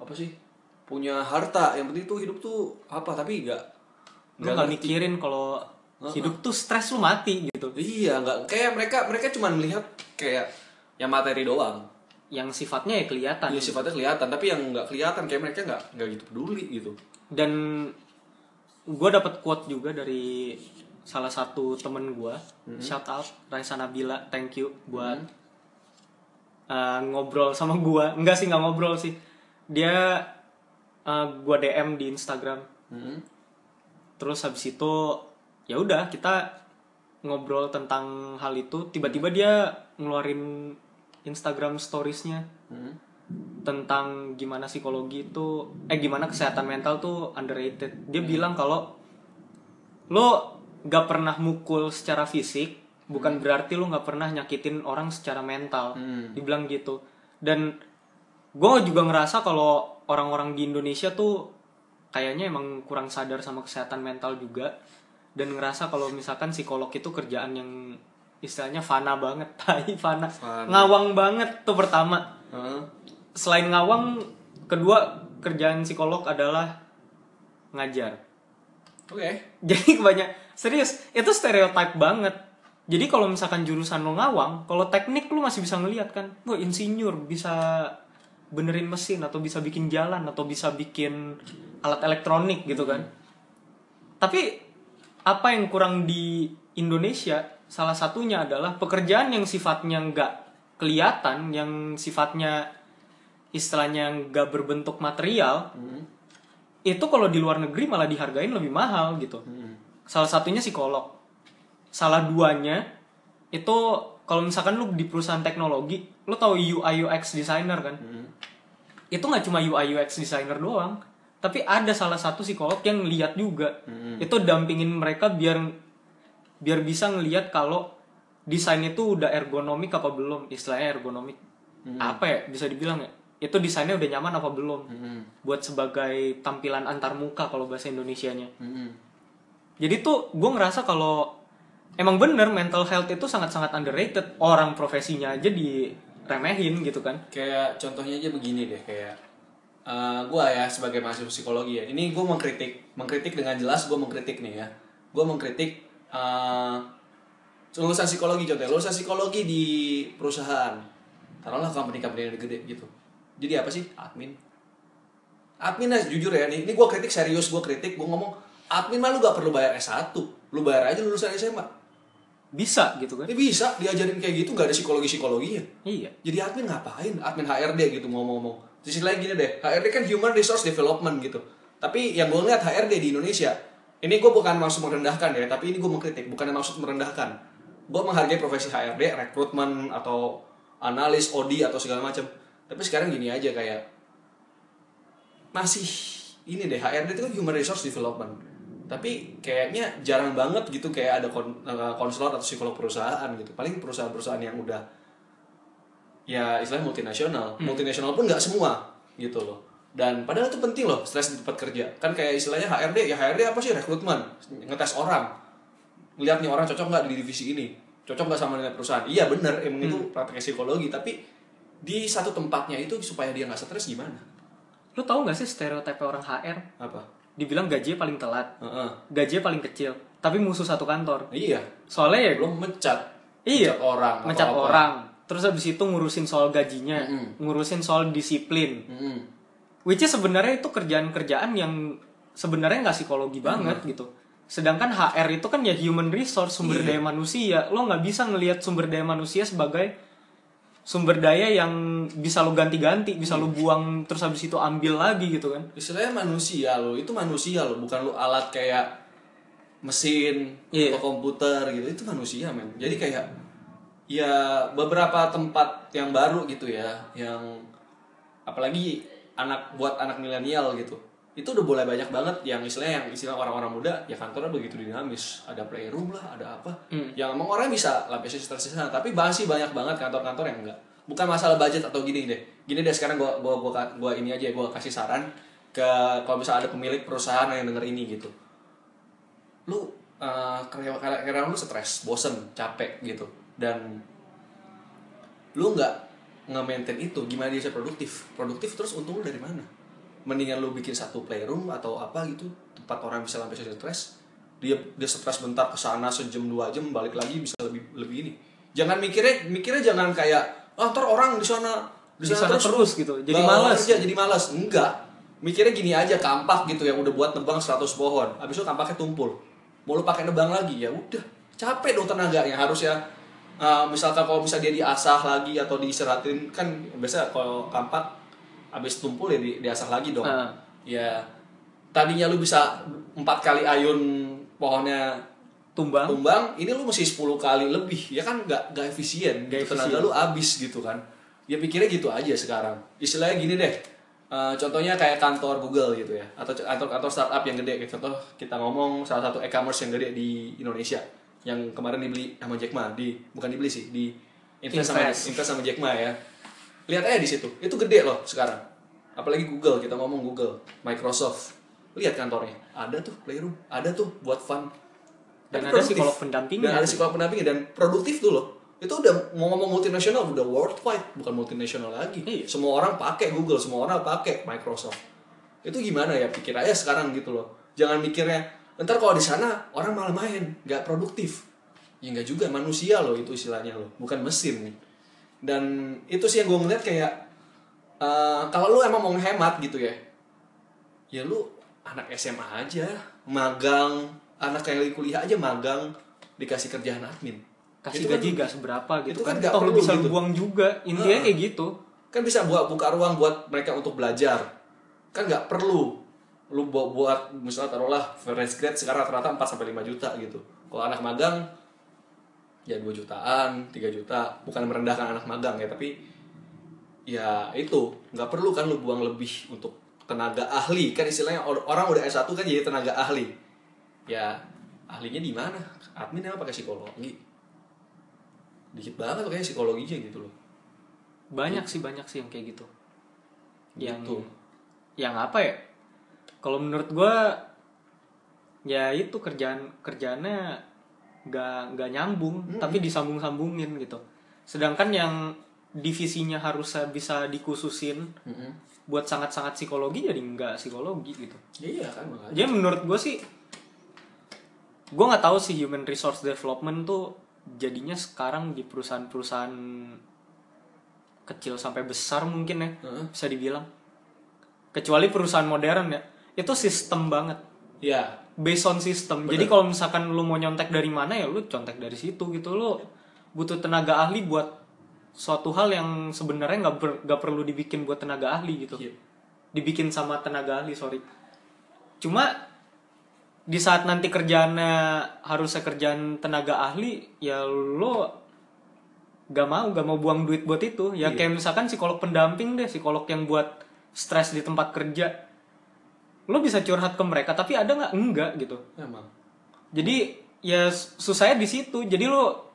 apa sih? Punya harta, yang penting tuh hidup tuh apa tapi enggak lu nggak mikirin kalau hidup tuh stres lu mati gitu Iya, nggak kayak mereka mereka cuma melihat kayak yang materi doang. Yang sifatnya ya kelihatan Ya sifatnya kelihatan, tapi yang nggak kelihatan kayak mereka nggak nggak gitu peduli gitu. dan gue dapat quote juga dari salah satu temen gue shout out Raisa Nabila thank you buat uh, ngobrol sama gue enggak sih nggak ngobrol sih. Dia uh, gue DM di Instagram. Hmm. terus habis itu ya udah kita ngobrol tentang hal itu. Tiba-tiba dia ngeluarin Instagram storiesnya Hmm. tentang gimana psikologi itu eh gimana kesehatan mental tuh underrated. Dia bilang kalau lo gak pernah mukul secara fisik bukan berarti lo gak pernah nyakitin orang secara mental. Hmm. dibilang gitu. Dan gue juga ngerasa kalau orang-orang di Indonesia tuh kayaknya emang kurang sadar sama kesehatan mental juga. Dan ngerasa kalau misalkan psikolog itu kerjaan yang istilahnya fana banget *laughs* tai fana. Fana. ngawang banget tuh pertama Heeh. selain ngawang kedua kerjaan psikolog adalah ngajar Oke. *laughs* jadi banyak serius itu stereotype banget jadi kalau misalkan jurusan lo ngawang kalau teknik lu masih bisa ngeliat kan wah insinyur bisa benerin mesin atau bisa bikin jalan atau bisa bikin alat elektronik gitu kan tapi apa yang kurang di Indonesia salah satunya adalah pekerjaan yang sifatnya nggak kelihatan yang sifatnya istilahnya nggak berbentuk material Hmm. itu kalau di luar negeri malah dihargain lebih mahal gitu Hmm. salah satunya psikolog salah duanya itu kalau misalkan lu di perusahaan teknologi lu tahu UI UX designer kan Hmm. itu nggak cuma UI UX designer doang tapi ada salah satu psikolog yang lihat juga Hmm. itu dampingin mereka biar biar bisa ngelihat kalau desain itu udah ergonomik apa belum istilahnya ergonomik apa ya bisa dibilang ya itu desainnya udah nyaman apa belum Hmm. buat sebagai tampilan antar muka kalau bahasa Indonesianya Hmm. jadi tuh gue ngerasa kalau emang bener mental health itu sangat-sangat underrated orang profesinya aja diremehin gitu kan Kayak contohnya aja begini deh kayak eh gua ya sebagai mahasiswa psikologi ya. Ini gua mengkritik, mengkritik dengan jelas gua mengkritik nih ya. Gua mengkritik eh lulusan psikologi contohnya, lulusan psikologi di perusahaan. Taruhlah company-company yang gede gitu. Jadi apa sih? Admin. Admin lah jujur ya nih, ini gua kritik serius, gua kritik, gua ngomong admin mah lu gak perlu bayar S1. Lu bayar aja lulusan SMA. bisa gitu kan Ini bisa diajarin kayak gitu gak ada psikologi-psikologinya. iya Jadi admin ngapain? Admin HRD gitu ngomong-ngomong. Sisi lain gini deh, HRD kan Human Resource Development gitu. Tapi yang gue lihat HRD di Indonesia, ini gue bukan maksud merendahkan ya, tapi ini gue mengkritik, bukan maksud merendahkan. Gue menghargai profesi HRD, rekrutmen atau analis, OD atau segala macam. Tapi sekarang gini aja kayak masih ini deh HRD itu kan Human Resource Development. Tapi kayaknya jarang banget gitu kayak ada eh, konselor atau psikolog perusahaan gitu. Paling perusahaan-perusahaan yang udah ya istilahnya multinasional multinasional pun nggak semua gitu loh dan padahal itu penting loh stres di tempat kerja. Kan kayak istilahnya HRD ya HRD apa sih? Rekrutmen. Ngetes orang. Lihat nih orang cocok nggak di divisi ini? Cocok nggak sama dengan perusahaan? Iya bener. Emang itu praktek psikologi. Tapi di satu tempatnya itu supaya dia nggak stres gimana? Lu tahu nggak sih stereotip orang HR apa? Dibilang gajinya paling telat. Heeh. gajinya paling kecil. Tapi musuh satu kantor. Iya. Soalnya ya belum mencat. Iya. mencat orang apa. orang. Terus habis itu ngurusin soal gajinya. Mm-mm. ngurusin soal disiplin. Mm-mm. Which is sebenarnya itu kerjaan-kerjaan yang sebenarnya nggak psikologi banget gitu. Sedangkan HR itu kan ya human resource sumber Iya. daya manusia. Lo nggak bisa ngelihat sumber daya manusia sebagai sumber daya yang bisa lo ganti-ganti bisa lo buang terus habis itu ambil lagi gitu kan. Istilahnya manusia lo itu manusia lo bukan lo alat kayak mesin Iya. atau komputer gitu. Itu manusia men. Jadi kayak ya beberapa tempat yang baru gitu ya yang apalagi anak buat anak milenial gitu. Itu udah mulai banyak banget yang istilahnya yang istilah orang-orang muda ya kantornya begitu dinamis. Ada playroom lah ada apa. Hmm. yang emang orang bisa di sana tapi masih banyak banget kantor-kantor yang enggak. Bukan masalah budget atau gini deh. Gini deh sekarang gua gua gua, gua ini aja gua kasih saran ke kalau misalnya ada pemilik perusahaan yang denger ini gitu. Lu uh, karyawan karyawan lu stres bosen capek gitu. Dan lu nggak nge-maintain itu gimana dia bisa produktif? Produktif terus untung lu dari mana? Mendingan lu bikin satu playroom atau apa gitu tempat orang bisa sampai stres dia dia stres bentar ke sana sejam dua jam balik lagi bisa lebih lebih ini. Jangan mikirnya mikirnya jangan kayak ah ntar orang di sana Di sana terus gitu, jadi malas. kerja, jadi malas enggak. Mikirnya gini aja kampak gitu yang udah buat nebang 100 pohon. Habis itu kampaknya tumpul. Mau lu pakai nebang lagi? Ya udah. Capek dong tenaganya harus ya uh, misalkan kalau bisa dia diasah lagi atau diistirahatin kan biasa kalau kampak habis tumpul ya di, diasah lagi dong. Ah. ya tadinya lu bisa empat kali ayun pohonnya tumbang. tumbang ini lu mesti 10 kali lebih. Ya kan nggak nggak efisien. Nggak gitu. tenaga efisien. lu habis gitu kan. Ya pikirnya gitu aja sekarang. Istilahnya gini deh. Eh, contohnya kayak kantor Google gitu ya. Atau kantor kantor startup yang gede. Gitu contoh kita ngomong salah satu e-commerce yang gede di Indonesia yang kemarin dibeli sama Jack Ma di bukan dibeli sih di invest sama Invest. invest sama Jack Ma ya lihat aja di situ itu gede loh sekarang apalagi Google kita ngomong Google Microsoft lihat kantornya ada tuh playroom ada tuh buat fun Dan Tapi ada produktif. psikolog pendampingnya. dan ada psikolog pendampingnya dan produktif tuh loh itu udah mau ngomong multinasional udah worldwide bukan multinasional lagi Iya. semua orang pakai Google semua orang pakai Microsoft itu gimana ya pikir aja sekarang gitu loh jangan mikirnya ntar kalau di sana orang malah main. Nggak produktif. Ya nggak juga. Manusia loh itu istilahnya loh. Bukan mesin dan itu sih yang gue ngeliat kayak eh, kalau lu emang mau hemat gitu ya ya lu anak SMA aja. Magang. Anak yang lagi kuliah aja magang. Dikasih kerjaan admin. Kasih Itu kan- gaji gak seberapa gitu itu kan. kan, lu perlu bisa gitu. buang juga. Intinya Heeh. kayak gitu. Kan bisa buat buka ruang buat mereka untuk belajar. Kan nggak perlu lu buat buat misalnya taruhlah fresh grade sekarang rata-rata 4 sampai 5 juta gitu. Kalau anak magang ya 2 jutaan 3 juta. Bukan merendahkan anak magang ya tapi ya itu nggak perlu kan lu buang lebih untuk tenaga ahli. Kan istilahnya or- orang udah S1 kan jadi tenaga ahli. Ya ahlinya di mana? Admin emang pakai psikologi. Dikit banget tuh kayaknya psikologinya gitu loh. Banyak sih banyak sih yang kayak gitu. Yang Gitu. yang apa ya kalau menurut gua ya itu kerjaan kerjaannya nggak nggak nyambung tapi disambung sambungin gitu. Sedangkan yang divisinya harus bisa dikhususin Mm-mm. buat sangat sangat psikologi jadi nggak psikologi gitu. Iya kan makanya. Jadi menurut gue sih gue nggak tahu sih human resource development tuh jadinya sekarang di perusahaan-perusahaan kecil sampai besar mungkin ya Heeh. bisa dibilang. Kecuali perusahaan modern ya itu sistem banget. Ya based on system. Jadi kalau misalkan lu mau nyontek dari mana ya lu contek dari situ gitu. Lu butuh tenaga ahli buat suatu hal yang sebenarnya nggak ber- nggak perlu dibikin buat tenaga ahli gitu. Iya. dibikin sama tenaga ahli sorry. Cuma di saat nanti kerjaannya harusnya kerjaan tenaga ahli ya lo gak mau gak mau buang duit buat itu. Ya Iya. kayak misalkan psikolog pendamping deh psikolog yang buat stres di tempat kerja lo bisa curhat ke mereka tapi ada nggak? Enggak gitu. Emang. Jadi ya sus- susahnya di situ. Jadi lo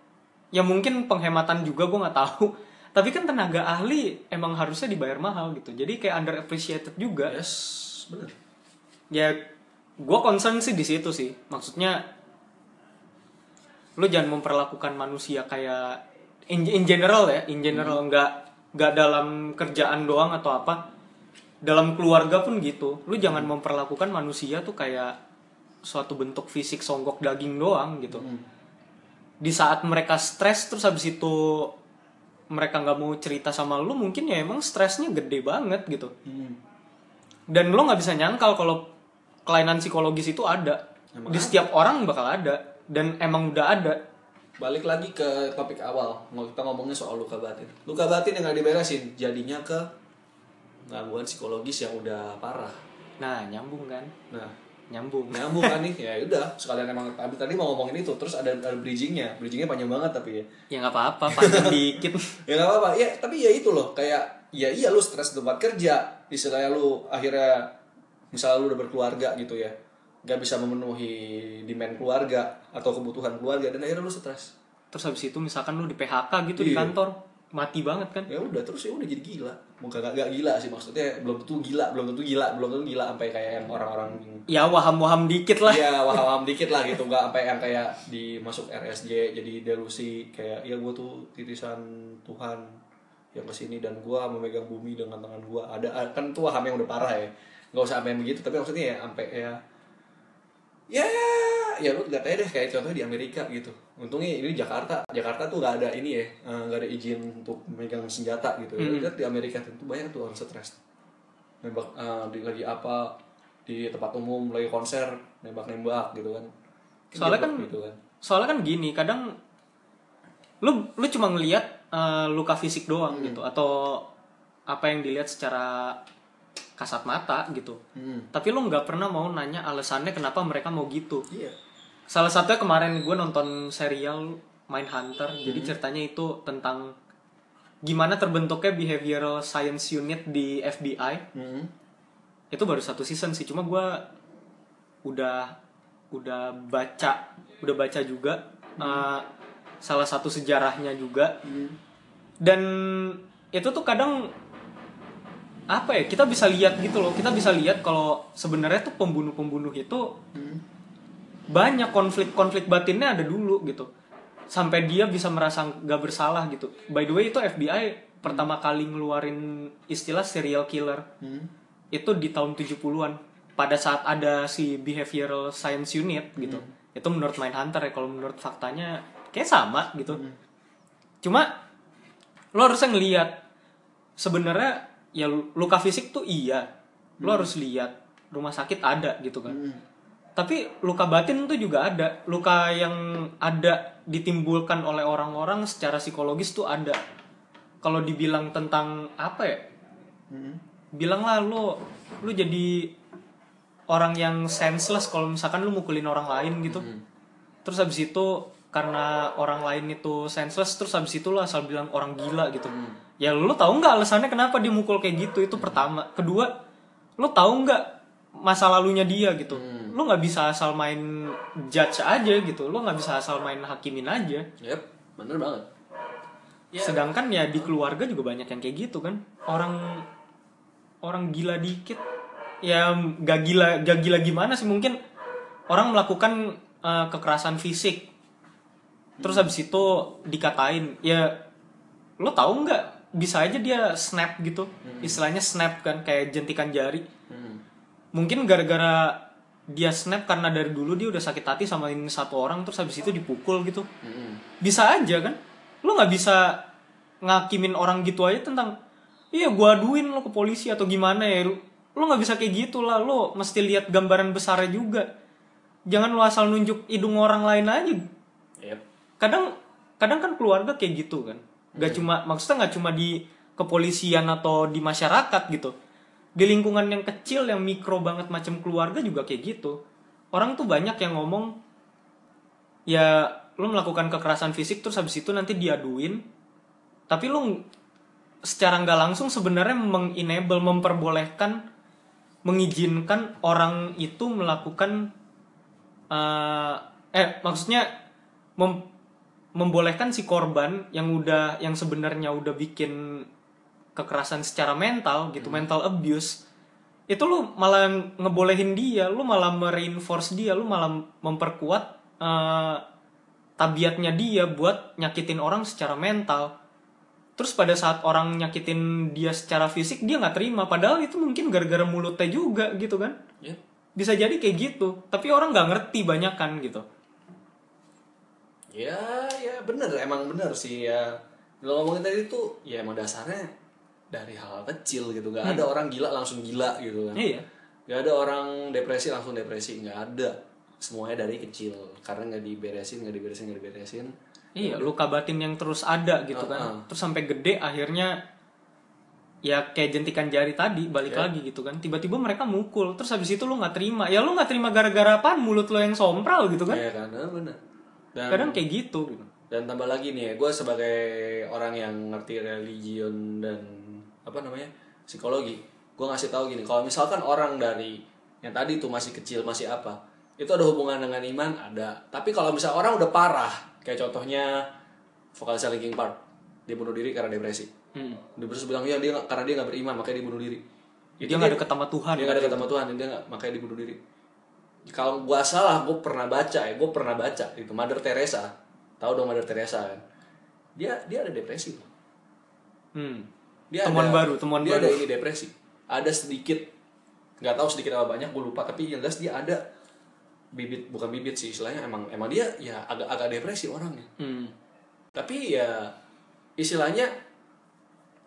ya mungkin penghematan juga gue nggak tahu. *laughs* Tapi kan tenaga ahli emang harusnya dibayar mahal gitu. Jadi kayak underappreciated juga. Yes bener. Ya gue concern sih di situ sih. Maksudnya lo jangan memperlakukan manusia kayak in, in general ya. In general nggak nggak dalam kerjaan doang atau apa dalam keluarga pun gitu. Lu jangan memperlakukan manusia tuh kayak suatu bentuk fisik songgok daging doang gitu. Hmm. di saat mereka stres terus habis itu mereka nggak mau cerita sama lu mungkin ya emang stresnya gede banget gitu. Hmm. dan lo nggak bisa nyangkal kalau kelainan psikologis itu ada. Emang di setiap orang bakal ada dan emang udah ada. Balik lagi ke topik awal. Mau kita ngomongnya soal luka batin. Luka batin yang nggak diberesin jadinya ke gangguan psikologis yang udah parah. Nah nyambung kan? Nah. Nyambung. Nyambung kan nih? *laughs* Ya udah sekalian emang tadi tadi mau ngomongin itu terus ada ada bridgingnya. Bridgingnya panjang banget tapi ya. Ya nggak apa-apa panjang *laughs* dikit. Ya nggak apa-apa. Ya tapi ya itu loh kayak ya iya lu stres di tempat kerja. Istilahnya lu akhirnya misalnya lu udah berkeluarga gitu ya nggak bisa memenuhi demand keluarga atau kebutuhan keluarga dan akhirnya lu stres. Terus habis itu misalkan lu di PHK gitu di Iya. kantor mati banget kan? Ya udah terus ya udah jadi gila. Bukan gak, gak gila sih maksudnya belum tentu gila belum tentu gila belum tentu gila sampai kayak yang orang-orang ya waham-waham dikit lah. Ya waham dikit lah gitu nggak sampai yang kayak dimasuk RSJ jadi delusi kayak ya gue tuh titisan Tuhan yang ke sini dan gue memegang bumi dengan tangan gue ada kan tuh waham yang udah parah ya. Nggak usah sampai begitu tapi maksudnya ya sampai ya ya ya lu lihat aja deh kayak contohnya di Amerika gitu. Untungnya ini Jakarta. Jakarta tuh nggak ada ini ya eh, nggak ada izin untuk memegang senjata gitu. Ya. lihat di Amerika tuh banyak tuh orang stres. Nembak eh, di lagi apa di tempat umum lagi konser nembak-nembak gitu kan. Soalnya Nembak kan- gitu kan. soalnya kan gini kadang lu lu cuma ngelihat eh, luka fisik doang Hmm. gitu atau apa yang dilihat secara kasat mata gitu. Hmm. tapi lu nggak pernah mau nanya alasannya kenapa mereka mau gitu. Iya. Salah satunya kemarin gue nonton serial Mindhunter jadi Hmm. ceritanya itu tentang gimana terbentuknya behavioral science unit di FBI hmm. itu baru satu season sih cuma gue udah udah baca udah baca juga uh, salah satu sejarahnya juga. Dan itu tuh kadang apa ya kita bisa lihat gitu loh. Kita bisa lihat kalau sebenarnya tuh pembunuh-pembunuh itu banyak konflik-konflik batinnya ada dulu gitu. Sampai dia bisa merasa nggak bersalah gitu. By the way itu FBI pertama kali ngeluarin istilah serial killer. Hmm. itu di tahun 70-an pada saat ada si behavioral science unit gitu. Itu menurut Mindhunter ya. Kalau menurut faktanya kayak sama gitu. Cuma lo harusnya ngelihat sebenarnya ya luka fisik tuh iya. Lo harus lihat rumah sakit ada gitu kan. Hmm. tapi luka batin tuh juga ada. Luka yang ada ditimbulkan oleh orang-orang secara psikologis tuh ada. Kalau dibilang tentang apa ya? Hmm. bilanglah lo lu jadi orang yang senseless kalau misalkan lu mukulin orang lain gitu. Terus habis itu karena orang lain itu senseless terus habis itu lo asal bilang orang gila gitu ya lu tahu nggak alasannya kenapa dia mukul kayak gitu? Itu pertama. Kedua lu tahu nggak masa lalunya dia gitu? Lu nggak bisa asal main judge aja gitu. Lu nggak bisa asal main hakimin aja. Yep, bener banget. sedangkan ya di keluarga juga banyak yang kayak gitu kan. Orang orang gila dikit. Ya gak gila gak gila gimana sih? Mungkin orang melakukan eh, kekerasan fisik. Terus habis itu dikatain. Ya lo tahu nggak bisa aja dia snap gitu. Istilahnya snap kan kayak jentikan jari. Hmm. mungkin gara-gara dia snap karena dari dulu dia udah sakit hati sama ini satu orang terus habis itu dipukul gitu. Hmm. bisa aja kan? Lu nggak bisa ngakimin orang gitu aja tentang iya gua aduin lo ke polisi atau gimana ya lu. Lu nggak bisa kayak gitu lah lo mesti lihat gambaran besarnya juga. Jangan lu asal nunjuk hidung orang lain aja. Yep. kadang kadang kan keluarga kayak gitu kan nggak cuma maksudnya nggak cuma di kepolisian atau di masyarakat gitu. Di lingkungan yang kecil yang mikro banget macam keluarga juga kayak gitu. Orang tuh banyak yang ngomong ya lu melakukan kekerasan fisik terus habis itu nanti diaduin. Tapi lu secara nggak langsung sebenarnya mengenable memperbolehkan mengizinkan orang itu melakukan eh, eh maksudnya mem- membolehkan si korban yang udah yang sebenarnya udah bikin kekerasan secara mental gitu mental abuse itu lu malah ngebolehin dia lu malah mereinforce dia lu malah memperkuat eh, tabiatnya dia buat nyakitin orang secara mental. Terus pada saat orang nyakitin dia secara fisik dia nggak terima. Padahal itu mungkin gara-gara mulutnya juga gitu kan. Yep. bisa jadi kayak gitu. Tapi orang nggak ngerti banyak kan gitu Ya, ya bener, emang bener sih ya. Lo ngomongin tadi tuh, ya emang dasarnya dari hal kecil gitu. Gak ada orang gila langsung gila gitu kan. iya Gak ada orang depresi langsung depresi, nggak ada. Semuanya dari kecil, karena nggak diberesin, nggak diberesin, nggak diberesin. Iya, luka batin yang terus ada gitu kan. Uh-uh. Terus sampai gede akhirnya ya kayak jentikan jari tadi balik Iya. lagi gitu kan. Tiba-tiba mereka mukul. Terus habis itu lu nggak terima. Ya lu nggak terima gara-gara apaan? Mulut lo yang sompral gitu kan. Iya kan, nah, bener. Dan, Kadang kayak gitu gitu. dan tambah lagi nih ya, gue sebagai orang yang ngerti religion dan apa namanya psikologi, gue ngasih tahu gini, kalau misalkan orang dari yang tadi tuh masih kecil masih apa, itu ada hubungan dengan iman ada. Tapi kalau misalnya orang udah parah, kayak contohnya vokalis Linkin Park, dia bunuh diri karena depresi Hmm. dia terus bilang ya dia karena dia nggak beriman makanya dia bunuh diri Dia nggak deket sama Tuhan. dia nggak ada ketemu Tuhan dia nggak makanya dia bunuh diri kalau gua salah gua pernah baca ya gua pernah baca itu Mother Teresa tahu dong Mother Teresa kan dia dia ada depresi. Hmm. dia Temuan ada- baru, temuan dia baru. ada ini depresi ada sedikit nggak tahu sedikit apa banyak gue lupa tapi yang jelas dia ada bibit bukan bibit sih istilahnya emang emang dia ya agak agak depresi orangnya Hmm. tapi ya istilahnya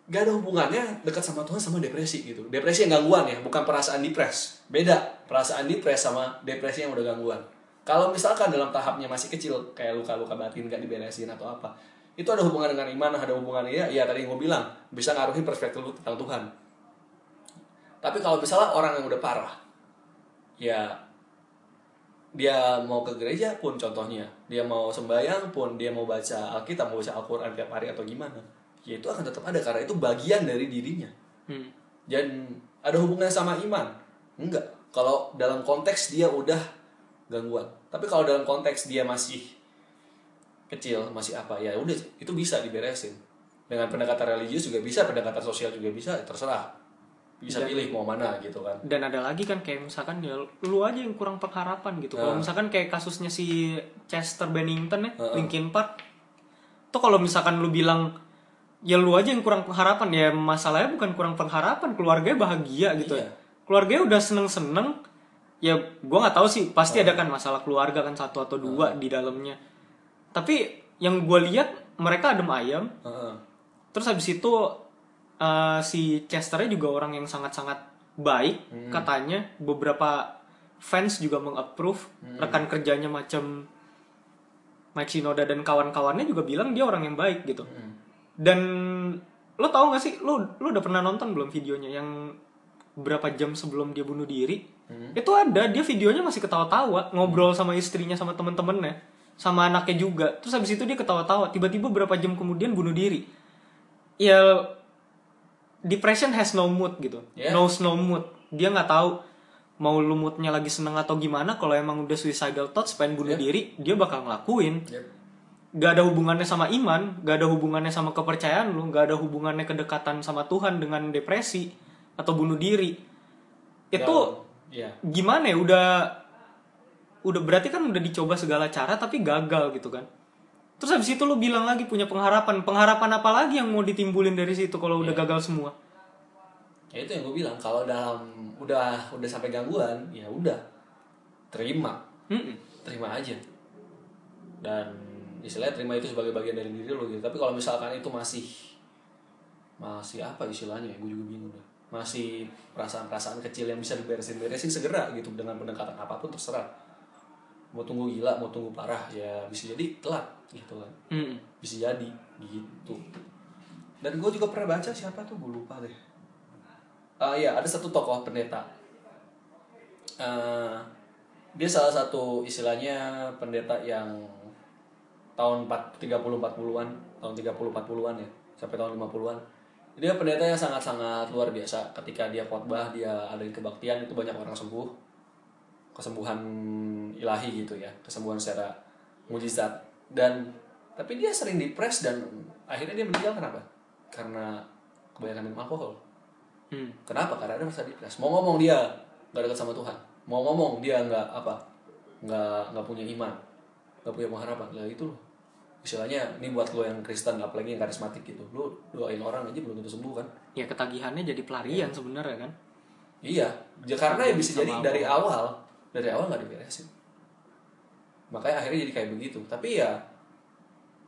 gak ada hubungannya dekat sama Tuhan sama depresi gitu. Depresi yang gangguan ya bukan perasaan depres. Beda perasaan depres sama depresi yang udah gangguan. Kalau misalkan dalam tahapnya masih kecil kayak luka-luka batin gak diberesin atau apa itu ada hubungan dengan iman ada hubungannya ya, ya tadi yang gue bilang bisa ngaruhin perspektif lu tentang Tuhan. Tapi kalau misalnya orang yang udah parah ya dia mau ke gereja pun contohnya. Dia mau sembahyang pun dia mau baca Alkitab mau baca Al-Quran tiap hari atau gimana ya itu akan tetap ada karena itu bagian dari dirinya Hmm. dan ada hubungannya sama iman enggak kalau dalam konteks dia udah gangguan tapi kalau dalam konteks dia masih kecil masih apa ya udah itu bisa diberesin dengan pendekatan religius juga bisa pendekatan sosial juga bisa terserah bisa Dan- pilih mau mana gitu kan Dan ada lagi kan kayak misalkan ya lu aja yang kurang pengharapan gitu. Kalau Ah. misalkan kayak kasusnya si Chester Bennington ya, Heeh. Linkin Park. Tuh kalau misalkan lu bilang ya lu aja yang kurang pengharapan ya masalahnya bukan kurang pengharapan, keluarganya bahagia gitu Iya. ya. Keluarganya udah seneng-seneng ya gua nggak tahu sih pasti ada kan masalah keluarga kan satu atau dua di dalamnya. Tapi yang gue lihat mereka adem ayam, Heeh. Terus habis itu eh, si Chesternya juga orang yang sangat-sangat baik katanya. Beberapa fans juga mengapprove rekan kerjanya macam Mike Shinoda dan kawan-kawannya juga bilang dia orang yang baik gitu. Dan lo tau gak sih, lo lo udah pernah nonton belum videonya yang berapa jam sebelum dia bunuh diri? Itu ada, dia videonya masih ketawa-tawa, ngobrol sama istrinya sama temen-temennya, sama anaknya juga. Terus habis itu dia ketawa-tawa, tiba-tiba berapa jam kemudian bunuh diri. Ya depression has no mood gitu, Yeah. no mood. Dia nggak tahu mau lu moodnya lagi seneng atau gimana. Kalau emang udah suicidal thoughts pengen bunuh Yeah. diri, dia bakal ngelakuin Yep. Gak ada hubungannya sama iman, gak ada hubungannya sama kepercayaan lu, gak ada hubungannya kedekatan sama Tuhan dengan depresi atau bunuh diri. Itu ya gimana ya? Udah udah berarti kan udah dicoba segala cara tapi gagal gitu kan. Terus habis itu lu bilang lagi punya pengharapan. Pengharapan apa lagi yang mau ditimbulin dari situ kalau udah gagal semua? ya itu yang gue bilang kalau dalam udah udah sampai gangguan ya udah terima Mm-mm. terima aja dan istilahnya terima itu sebagai bagian dari diri lo gitu. Tapi kalau misalkan itu masih masih apa istilahnya ya? Gue juga bingung deh. Masih perasaan-perasaan kecil yang bisa diberesin beresin segera gitu. Dengan pendekatan apa pun terserah. Mau tunggu gila mau tunggu parah ya bisa jadi telat gitu kan. Mm-mm. bisa jadi gitu. Dan gue juga pernah baca siapa tuh? Gue lupa deh. Ah ya ada satu tokoh pendeta. Eh, dia salah satu istilahnya pendeta yang tahun 4, 30 40-an tahun 30 40-an ya sampai tahun 50-an dia pendeta yang sangat-sangat luar biasa. Ketika dia khotbah dia ada kebaktian itu banyak orang sembuh. Kesembuhan ilahi gitu ya kesembuhan secara mujizat. Dan tapi dia sering depres dan akhirnya dia meninggal kenapa? Karena kebanyakan minum alkohol. Mm. kenapa? Karena ada rasa depres mau ngomong dia nggak dekat sama Tuhan. Mau ngomong dia nggak apa? Nggak nggak punya iman. Nggak punya pengharapan. Lah itu loh istilahnya ini buat lo yang Kristen apalagi yang karismatik gitu lo doain orang aja belum tentu sembuh kan Ya ketagihannya jadi pelarian sebenarnya kan. Iya, ya, karena ya bisa jadi apa? dari awal, dari awal nggak diberesin. Makanya akhirnya jadi kayak begitu. Tapi ya,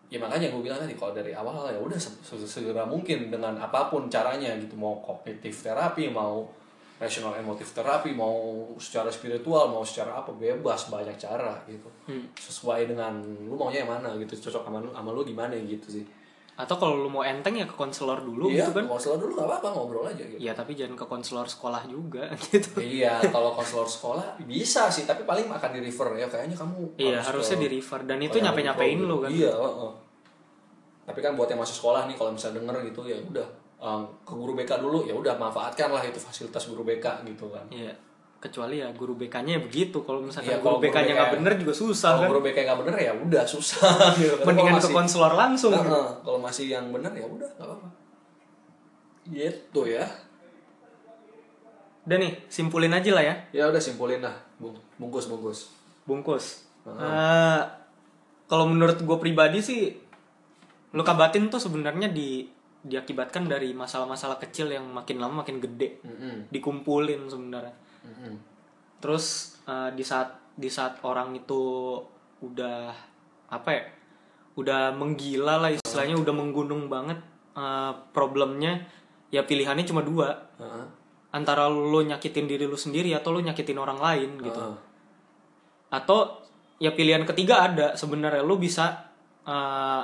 ya makanya gue bilang tadi kalau dari awal ya udah se- se- segera mungkin dengan apa pun caranya gitu, mau kognitif terapi, mau rational emotif terapi, mau secara spiritual, mau secara apa bebas banyak cara gitu. Hmm. Sesuai dengan lu maunya yang mana gitu, cocok sama lu, sama lu gimana gitu sih. Atau kalau lu mau enteng ya ke konselor dulu iya, gitu kan. konselor dulu nggak apa-apa ngobrol aja gitu. Ya tapi jangan ke konselor sekolah juga *laughs* gitu. iya, kalau konselor sekolah bisa sih, tapi paling akan di refer ya kayaknya kamu Iya harus harusnya ke- di refer dan itu kayak nyampe nyampein lu kan. Iya, heeh. Tapi kan buat yang masih sekolah nih kalau misalnya denger gitu ya udah um, ke guru BK dulu ya udah manfaatkan lah itu fasilitas guru BK gitu kan. Iya. kecuali ya guru BK-nya ya begitu. Kalau misalkan Iya, guru BK-nya nggak BK bener juga susah kalau kan? guru BK nggak bener ya udah susah. *laughs* Gitu. Mendingan kalau ke masih- konselor langsung. Heeh, kalau masih yang bener ya udah nggak apa-apa. Gitu ya. Udah nih simpulin aja lah ya. Ya udah simpulin lah. Bung- bungkus bungkus. Bungkus. Eh, kalau menurut gue pribadi sih luka batin tuh sebenarnya di diakibatkan dari masalah-masalah kecil yang makin lama makin gede Mm-mm. dikumpulin sebenarnya Mm-mm. terus eh, di saat di saat orang itu udah apa ya udah menggila lah istilahnya udah menggunung banget eh, problemnya ya pilihannya cuma dua Heeh. antara lo nyakitin diri lu sendiri atau lo nyakitin orang lain gitu Heeh. atau ya pilihan ketiga ada sebenarnya lu bisa uh,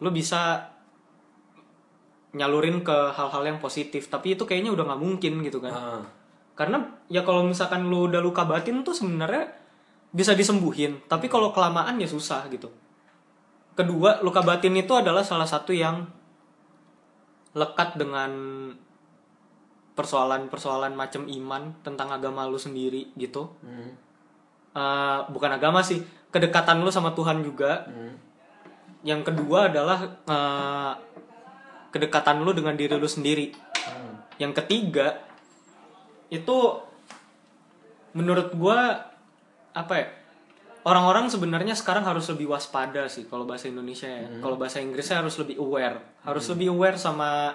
lu bisa nyalurin ke hal-hal yang positif tapi itu kayaknya udah nggak mungkin gitu kan Heeh. karena ya kalau misalkan lu udah luka batin tuh sebenarnya bisa disembuhin tapi kalau kelamaan ya susah gitu kedua luka batin itu adalah salah satu yang lekat dengan persoalan-persoalan macam iman tentang agama lu sendiri gitu Hmm. Eh, bukan agama sih kedekatan lu sama Tuhan juga Hmm. yang kedua adalah eh, kedekatan lu dengan diri lu sendiri. Hmm. yang ketiga itu menurut gua apa ya orang-orang sebenarnya sekarang harus lebih waspada sih kalau bahasa Indonesia ya. Kalau bahasa Inggrisnya harus lebih aware. Harus lebih aware sama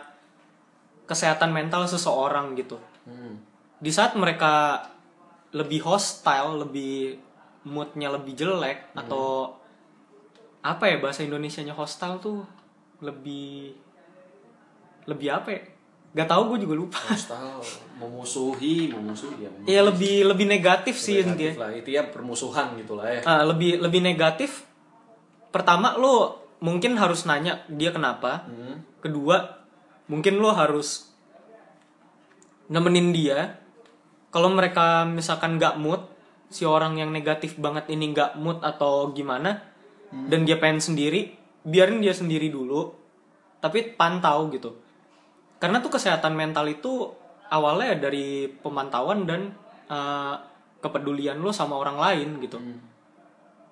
kesehatan mental seseorang gitu. Hmm. di saat mereka lebih hostile, lebih moodnya lebih jelek atau apa ya bahasa Indonesianya hostile tuh lebih lebih apa ya? Gak tau gue juga lupa. Hostile, memusuhi, memusuhi ya. Iya lebih lebih negatif sih Negatif intinya. lah, itu ya permusuhan gitu lah ya. Ah, lebih lebih negatif. Pertama lo mungkin harus nanya dia kenapa. Hmm. Kedua mungkin lo harus nemenin dia. Kalau mereka misalkan nggak mood, si orang yang negatif banget ini nggak mood atau gimana, dan dia pengen sendiri, biarin dia sendiri dulu. Tapi pantau gitu. Karena tuh kesehatan mental itu awalnya dari pemantauan dan eh, kepedulian lo sama orang lain gitu.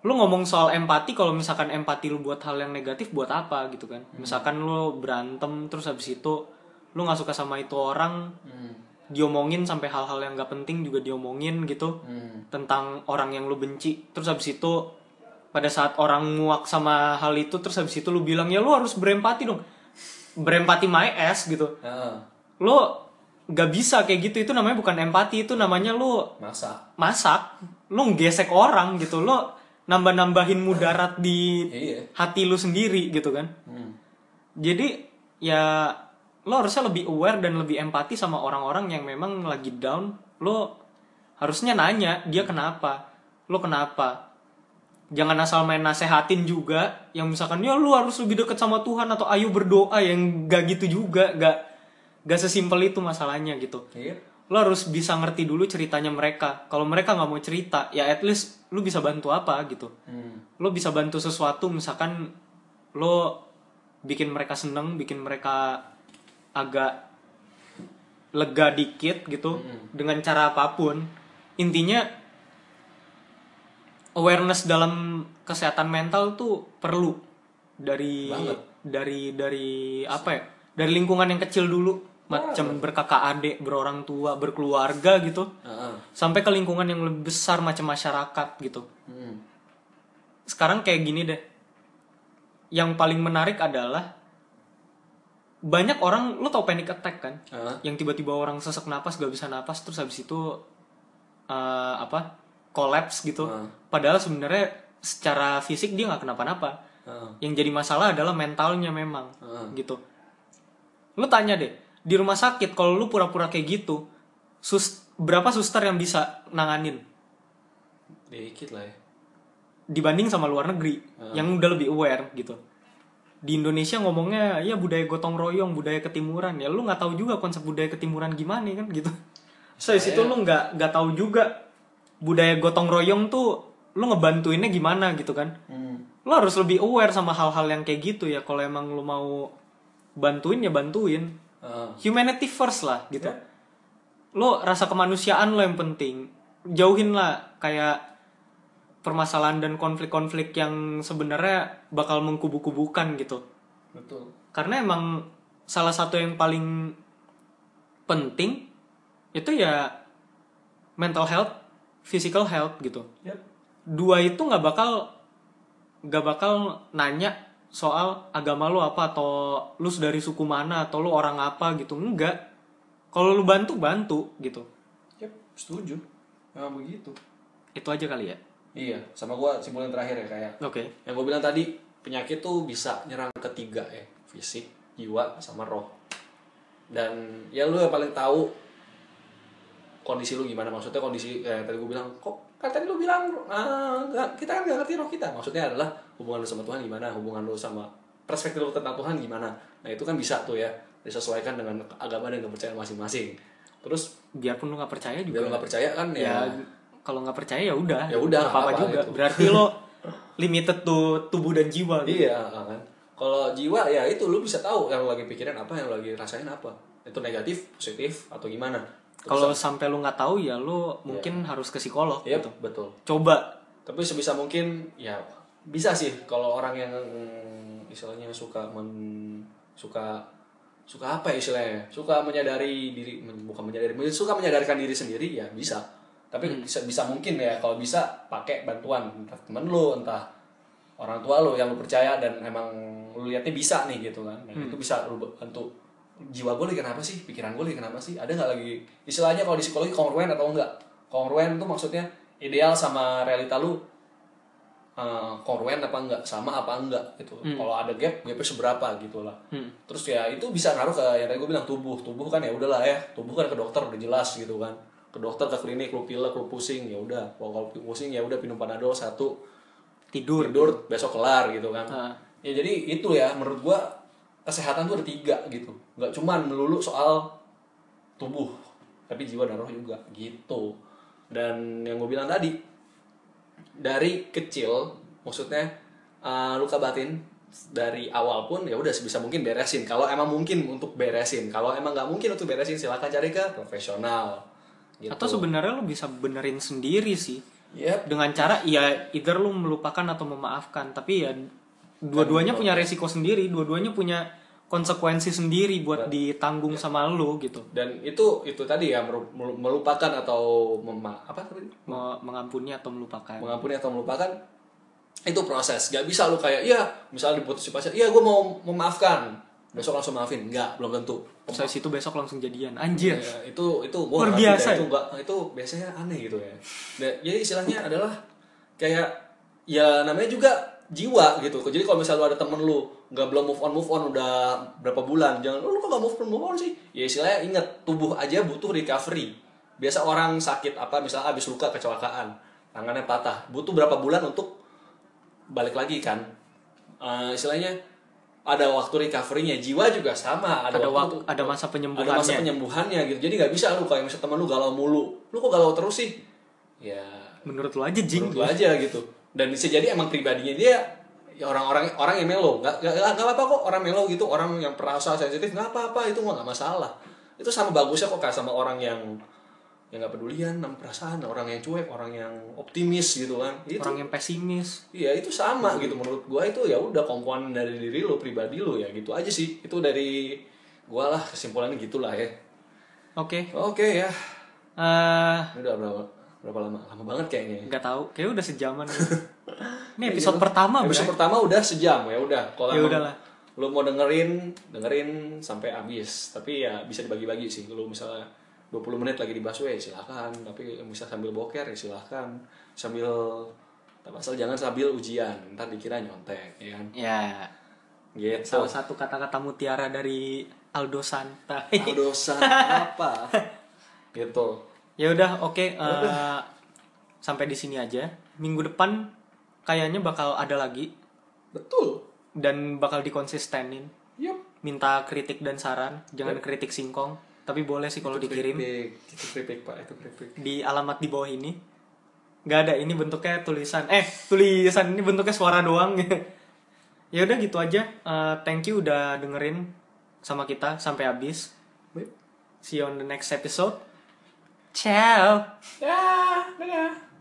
Lu ngomong soal empati, kalau misalkan empati lu buat hal yang negatif buat apa gitu kan? Misalkan lu berantem terus habis itu lu nggak suka sama itu orang, Hmm. diomongin sampai hal-hal yang gak penting juga diomongin gitu Hmm. tentang orang yang lu benci terus habis itu pada saat orang muak sama hal itu terus habis itu lu bilang ya lu harus berempati dong berempati my ass gitu Heeh. lu gak bisa kayak gitu itu namanya bukan empati itu namanya lu Masa. masak lu gesek orang gitu lu nambah-nambahin mudarat di Iya. hati lu sendiri gitu kan Hmm. jadi ya lo harusnya lebih aware dan lebih empati sama orang-orang yang memang lagi down lo harusnya nanya dia kenapa lo kenapa jangan asal main nasehatin juga. Yang misalkan ya lo harus lebih deket sama Tuhan atau ayo berdoa yang gak gitu juga. Gak gak sesimpel itu masalahnya gitu. Iya. lo harus bisa ngerti dulu ceritanya mereka. Kalau mereka nggak mau cerita ya at least lo bisa bantu apa gitu. Hmm. lo bisa bantu sesuatu misalkan lo bikin mereka seneng bikin mereka agak lega dikit gitu dengan cara apa pun. Intinya awareness dalam kesehatan mental tuh perlu. Dari Banget. dari dari apa ya? Dari lingkungan yang kecil dulu. Macam berkakak adik berorang tua berkeluarga gitu. Heeh. sampai ke lingkungan yang lebih besar macam masyarakat gitu. Hmm. sekarang kayak gini deh. Yang paling menarik adalah banyak orang lo tau panic attack kan? Heeh. yang tiba-tiba orang sesak napas gak bisa napas terus habis itu eh, apa collapse gitu Heeh. padahal sebenarnya secara fisik dia nggak kenapa-napa Heeh. yang jadi masalah adalah mentalnya memang Heeh. gitu lu tanya deh di rumah sakit kalau lu pura-pura kayak gitu sus berapa suster yang bisa nanganin Dikit lah ya. dibanding sama luar negeri yang udah lebih aware gitu di Indonesia ngomongnya ya budaya gotong royong budaya ketimuran ya lu nggak tahu juga konsep budaya ketimuran gimana kan gitu so di situ lu nggak nggak tahu juga budaya gotong royong tuh lu ngebantuinnya gimana gitu kan? Hmm. lu harus lebih aware sama hal-hal yang kayak gitu ya. Kalau emang lu mau bantuin ya bantuin. Heeh. humanity first lah gitu. Ya. lo rasa kemanusiaan lo yang penting. Jauhin lah kayak permasalahan dan konflik-konflik yang sebenarnya bakal mengkubu-kubukan gitu. Betul. Karena emang salah satu yang paling penting itu ya mental health physical health gitu. Yap. dua itu nggak bakal nggak bakal nanya soal agama lu apa atau lu dari suku mana atau lu orang apa gitu. Enggak kalau lu bantu bantu gitu. Yap, setuju. Memang begitu. Itu aja kali ya? Iya sama gua simpulan terakhir ya kayak oke. Yang gue bilang tadi penyakit tuh bisa nyerang ketiga ya fisik jiwa sama roh. Dan ya lu yang paling tahu kondisi lu gimana maksudnya kondisi kayak tadi gue bilang kok kan tadi lu bilang ah, nggak- kita kan nggak ngerti roh kita maksudnya adalah hubungan lu sama Tuhan gimana hubungan lu sama perspektif lu tentang Tuhan gimana nah itu kan bisa tuh ya disesuaikan dengan agama dan kepercayaan masing-masing terus biarpun lu nggak percaya juga biar lu nggak percaya kan ya, ya, kalau nggak percaya ya udah Ya udah, apa apa juga gitu. berarti lo limited tuh tubuh dan jiwa gitu. Iya kan. Kalau jiwa ya itu lu bisa tahu yang lagi pikirin apa, yang lagi rasain apa. Itu negatif, positif atau gimana. Kalau sampai lu nggak tahu ya lu mungkin harus ke psikolog Iya gitu betul. coba Tapi sebisa mungkin ya bisa sih kalau orang yang istilahnya suka men, suka suka apa ya istilahnya? Suka menyadari diri bukan menyadari, suka menyadarkan diri sendiri ya bisa. Tapi bisa bisa mungkin ya kalau bisa pakai bantuan entah temen lu, entah orang tua lu yang lu percaya dan emang lu lihatnya bisa nih gitu kan. Nah, itu bisa lu bantu jiwa gue lagi kenapa sih? Pikiran gue lagi kenapa sih? Ada nggak lagi? Istilahnya kalau di psikologi kongruen atau enggak? Kongruen itu maksudnya ideal sama realita lu eh, kongruen apa enggak? Sama apa enggak? Gitu. Kalau ada gap gapnya seberapa gitu lah. Hmm. terus ya itu bisa ngaruh ke yang tadi gue bilang tubuh. Tubuh kan ya udahlah ya. Tubuh kan ke dokter udah jelas gitu kan. Ke dokter ke klinik lu pilek lu pusing ya udah. Kalau pusing ya udah minum panadol satu. Tidur. Tidur besok kelar gitu kan. Ah. ya jadi itu ya menurut gua kesehatan tuh ada tiga gitu nggak cuman melulu soal tubuh tapi jiwa dan roh juga gitu dan yang gue bilang tadi dari kecil maksudnya uh, luka batin dari awal pun ya udah sebisa mungkin beresin kalau emang mungkin untuk beresin kalau emang nggak mungkin untuk beresin silakan cari ke profesional gitu. atau sebenarnya lu bisa benerin sendiri sih Yep. dengan cara ya either lu melupakan atau memaafkan tapi ya dua-duanya punya resiko sendiri dua-duanya punya konsekuensi sendiri buat ditanggung sama lu gitu. Dan itu itu tadi ya melupakan atau mema apa tadi? Mau mengampuni atau melupakan. Mengampuni atau melupakan itu proses. Gak bisa lu kayak iya misalnya diputus si pacar iya gue mau memaafkan. Besok langsung maafin. Nggak belum tentu. Saya situ besok langsung jadian. Anjir. Ya, itu itu gua Luar biasa ya? itu enggak itu biasanya aneh gitu ya. Dan- jadi istilahnya adalah kayak ya namanya juga jiwa gitu. Jadi kalau misalnya lu ada temen lu nggak belum move on move on udah berapa bulan. Jangan "Oh, lu kok nggak move on move on sih? Ya istilahnya inget tubuh aja butuh recovery. Biasa orang sakit apa misalnya habis luka kecelakaan tangannya patah butuh berapa bulan untuk balik lagi kan? Eh, istilahnya ada waktu recovery-nya jiwa juga sama ada, ada waktu waktu ada masa ada penyembuhannya. masa penyembuhannya gitu. Jadi nggak bisa lu kayak misalnya temen lu galau mulu. Lu kok galau terus sih? Ya menurut lu aja jing. menurut lu aja gitu. Dan bisa jadi emang pribadinya dia ya orang-orang orang yang melo nggak nggak nggak apa kok orang melo gitu orang yang perasa sensitif nggak apa-apa itu nggak masalah. Itu sama bagusnya kok kayak sama orang yang yang nggak pedulian sama perasaan orang yang cuek orang yang optimis gitu kan. Itu orang yang pesimis. Iya itu sama gitu menurut gua. Itu ya udah komponen dari diri lo pribadi lo ya gitu aja sih. Itu dari gua lah kesimpulannya gitulah ya. Oke. Oke ya. Eh ini udah berapa berapa lama? Lama banget kayaknya. Ya. nggak tahu. Kayak udah sejaman nih. *laughs* ini episode pertama episode bro pertama udah sejam ya udah. Kalau Ya udahlah. lo mau dengerin dengerin sampai habis. Tapi ya bisa dibagi-bagi sih. Kalau misalnya 20 menit lagi di busway silahkan tapi bisa sambil boker ya silahkan sambil tak asal jangan sambil ujian. Ntar dikira nyontek ya kan? Ya. Gitu. Salah satu kata-kata mutiara dari Aldo Santa. Dosa *laughs* apa? *laughs* Gitu ya udah oke eh, sampai di sini aja. Minggu depan kayaknya bakal ada lagi. Betul. Dan bakal dikonsistenin. Yup. Minta kritik dan saran jangan kritik singkong. Tapi boleh sih kalau dikirim. itu keripik pak itu keripik. Di alamat di bawah ini. Nggak ada ini bentuknya tulisan. Eh tulisan ini bentuknya suara doang. *laughs* Ya udah gitu aja. Eh, thank you udah dengerin sama kita sampai habis. See you on the next episode Ciao. Yeah. bye-bye.